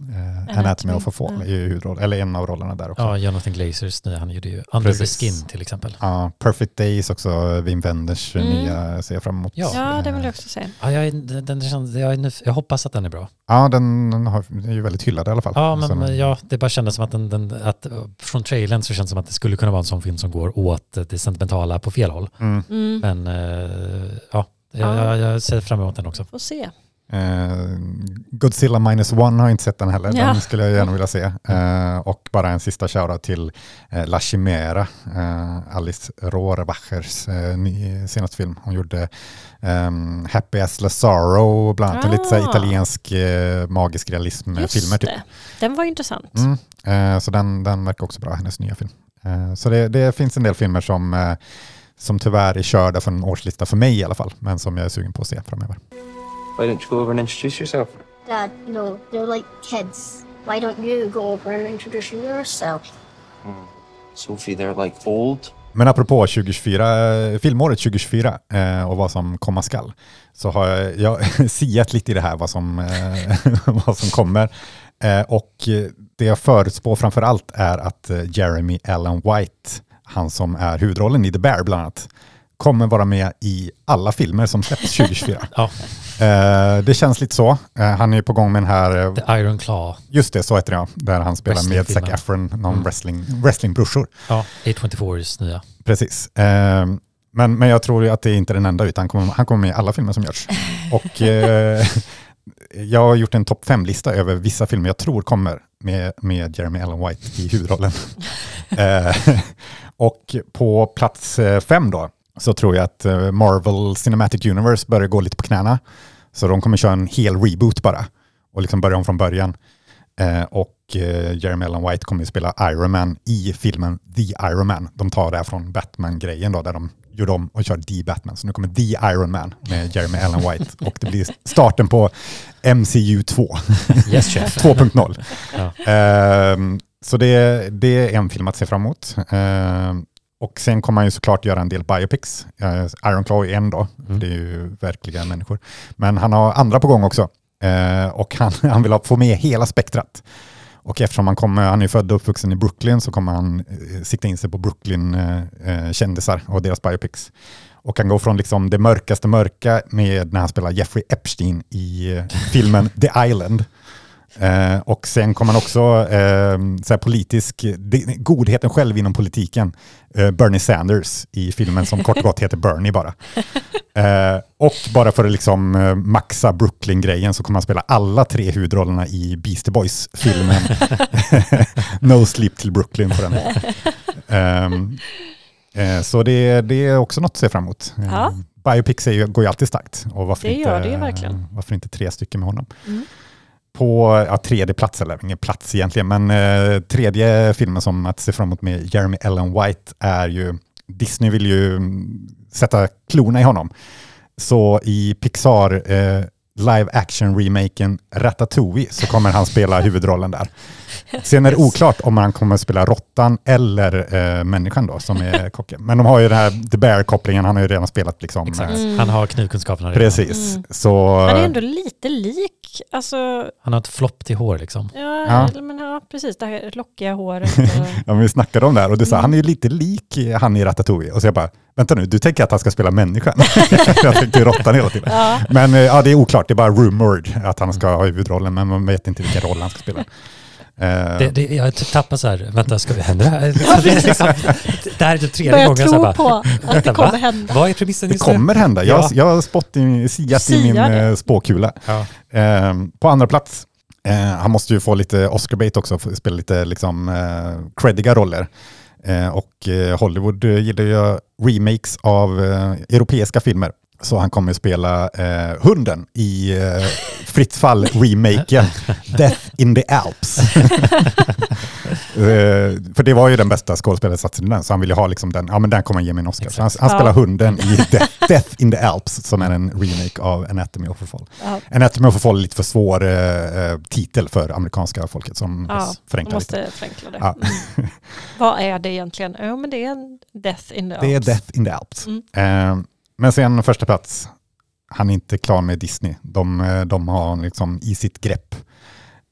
eh, eh, Anatomy of a Fall är ju huvudroll, eller en av rollerna där också. Ja, Jonathan Glazers nya, han gjorde ju Under Precis. the Skin till exempel. Ja, Perfect Days också, Wim Wenders Mm. nya ser jag fram emot. Ja. Ja, det vill jag också säga. Ja, jag, den, den, känns- jag, jag hoppas att den är bra. Ja, den, den har, den är ju väldigt hyllad i alla fall. Ja, Så men den- ja, det bara kändes som att, den, den, att eh, från trailern så känns det som att det skulle kunna vara en sån film som går åt det sentimentala på fel håll. Mm. Mm. Men eh, ja, jag, Ja. jag, jag ser fram emot den också. Får se. Eh, Godzilla minus one har jag inte sett den heller. Ja. Den skulle jag gärna vilja se. Eh, och bara en sista shoutout till eh, La Chimera, Alice Rohrbachers senaste film. Hon gjorde ehm, Happy as Lazaro, bland annat. En lite så Ah. italiensk magisk realism-filmer. Typ. Den var intressant. Mm. Så den, den verkar också bra, hennes nya film. Så det, det finns en del filmer som, som tyvärr är körda för en årslista för mig i alla fall, men som jag är sugen på att se framöver. Why don't you go over and introduce yourself? Dad, you know, they're like kids. Why don't you go over and introduce yourself? Sophie, they're like old. Men apropå 2024, eh, filmåret 2024 eh, och vad som komma skall, så har jag, jag siat lite i det här vad som, eh, vad som kommer. Eh, och det jag förutspår framför allt är att eh, Jeremy Allen White, han som är huvudrollen i The Bear bland annat, kommer vara med i alla filmer som släpps 2024. Ja, Eh, det känns lite så. Eh, han är ju på gång med den här, eh, The Iron Claw. just det, så heter det ja, där han spelar med Zac. Efron, någon Mm. wrestling, wrestlingbrorsor. Ja, A24s nya. Precis. Eh, men, men jag tror ju att det är inte den enda, utan han kommer, han kommer med i alla filmer som görs. Och jag har gjort en topp fem-lista över vissa filmer jag tror kommer med, med Jeremy Allen White i huvudrollen. och på plats fem då, så tror jag att eh, Marvel Cinematic Universe börjar gå lite på knäna. Så de kommer köra en hel reboot bara och liksom börja om från början. Eh, och eh, Jeremy Allen White kommer att spela Iron Man i filmen The Iron Man. De tar det här från Batman-grejen då, där de gjorde om och kör The Batman. Så nu kommer The Iron Man med Jeremy Allen White och det blir starten på MCU 2. Yes, chef. 2.0. Ja. Ehm, så det, det är en film att se fram emot. Och sen kommer han ju såklart göra en del biopics. Uh, Iron Claw är en då, för Mm. det är ju verkliga människor. Men han har andra på gång också. Eh, och han, han vill ha, få med hela spektrat. Och eftersom han, kommer, han är född och uppvuxen i Brooklyn så kommer han eh, sikta in sig på Brooklyn-kändisar och deras biopics. Och han går från liksom det mörkaste mörka med när han spelar Jeffrey Epstein i eh, filmen The Island. Eh, och sen kommer han också, eh, så här politisk, godheten själv inom politiken, eh, Bernie Sanders i filmen som kort och gott heter Bernie bara. Eh, och bara för att liksom eh, maxa Brooklyn-grejen så kommer han spela alla tre huvudrollerna i Beastie Boys-filmen. no Sleep till Brooklyn på den. Ehm, eh, så det, det är också något att se fram emot. Ja. Biopics ju, går ju alltid starkt. Och varför Det inte, gör det. Varför inte tre stycken med honom? Mm. På ja, tredje plats, eller ingen plats egentligen, men eh, tredje filmen som att se fram emot med Jeremy Allen White är ju, Disney vill ju mm, sätta klorna i honom. Så i Pixar, eh, live action-remaken Ratatouille så kommer han spela huvudrollen där. Sen är det oklart om han kommer spela råttan eller eh, människan då som är kocken. Men de har ju den här The Bear-kopplingen, han har ju redan spelat liksom. Exakt. eh, Mm. Han har knivkunskaperna redan. Precis. Mm. Så, Han är ändå lite lik, alltså, Han har ett flopp till hår liksom. ja, Ja. Men, ja precis, det här lockiga håret. Och, ja, men vi snackade om det här och du sa Mm. han är ju lite lik han i Ratatouille. Och så jag bara, vänta nu, du tänker att han ska spela människan? jag tänkte råttan hela tiden. ja. Men eh, ja, det är oklart, det är bara rumored att han ska ha huvudrollen, men man vet inte vilken roll han ska spela. Eh, Det, det, jag tappar så här, vänta, ska vi hända det här? Liksom, det, är liksom, det här är typ tredje Börjar gången. Så tro bara, på att det kommer va? hända. Vad är premissen det just nu? kommer hända. Jag, Ja. jag har spått i, siat i min det. eh, spåkula. Ja. Eh, på andra plats, eh, han måste ju få lite Oscar-bait också, spela lite liksom, eh, creddiga roller. Eh, och eh, Hollywood eh, gillar ju remakes av europeiska filmer. Så han kommer att spela eh, hunden i eh, Fritt fall-remaken Death in the Alps. Eh, för det var ju den bästa skådespelarinsatsen i den, så han ville ha liksom den, ja men den kommer han ge mig en Oscar. Så han, han Ja. spelar hunden i Death, Death in the Alps, som är en remake av Anatomy of a Fall. Ja. Anatomy of a Fall är lite för svår eh, eh, titel för amerikanska folket som Ja, förenklar lite. måste förenkla det. Ja. Mm. Vad är det egentligen? Jo, men det är en death in the Det är Alps. Death in the Alps. Mm. Men sen första plats, han är inte klar med Disney. De, eh, de har liksom i sitt grepp.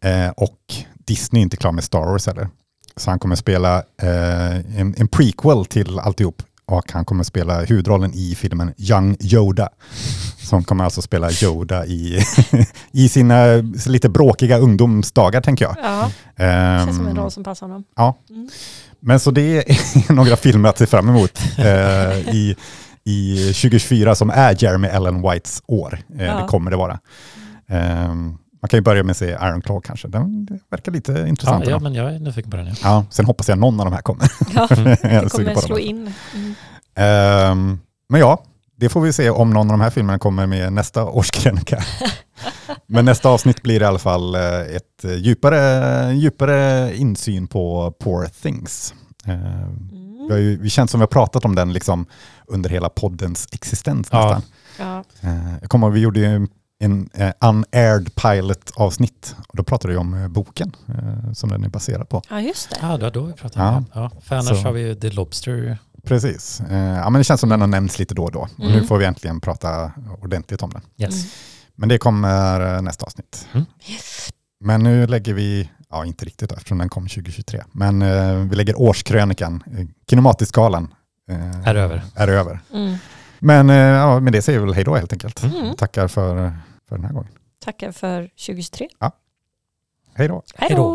Eh, och Disney är inte klar med Star Wars heller. Så han kommer spela eh, en, en prequel till alltihop. Och han kommer spela huvudrollen i filmen Young Yoda. Som kommer alltså spela Yoda i, i sina lite bråkiga ungdomsdagar tänker jag. Ja, det känns som en Ehm, roll som passar honom. Ja, Mm. men så det är några filmer att se fram emot eh, i, i 2024 som är Jeremy Allen Whites år. Eh, Ja. Det kommer det vara. Eh, man kan ju börja med att se Iron Claw kanske. Den det verkar lite intressant. ja, Ja, men jag är nyfiken på den. Ja. ja, sen hoppas jag någon av de här kommer. Ja, det kommer slå in. Mm. Ehm, men ja, det får vi se om någon av de här filmerna kommer med nästa årskrönika. Men nästa avsnitt blir i alla fall eh, ett djupare, djupare insyn på Poor Things. Ehm, Mm. Vi, har ju, vi känns som vi har pratat om den liksom under hela poddens existens Ja. nästan. Ja. Eh, jag kommer vi gjorde ju en eh, unaired pilot-avsnitt och då pratade vi om eh, boken eh, som den är baserad på. ja, just det. Ja, det var då vi pratade Ja. om det. Ja, för annars Så. har vi ju The Lobster. Precis. Eh, ja, men det känns som den har nämnts lite då och då. Och nu Mm. får vi äntligen prata ordentligt om den. Yes. Mm. Men det kommer eh, nästa avsnitt. Mm. Men nu lägger vi, ja inte riktigt eftersom den kom 2023, men eh, vi lägger årskrönikan, eh, Kinematiskalan. eh, Är över. Är över. Mm. Men eh, ja, med det säger vi väl hej då helt enkelt. Mm. Tackar för, för den här gången. Tackar för 2023. Hej då. Hej då!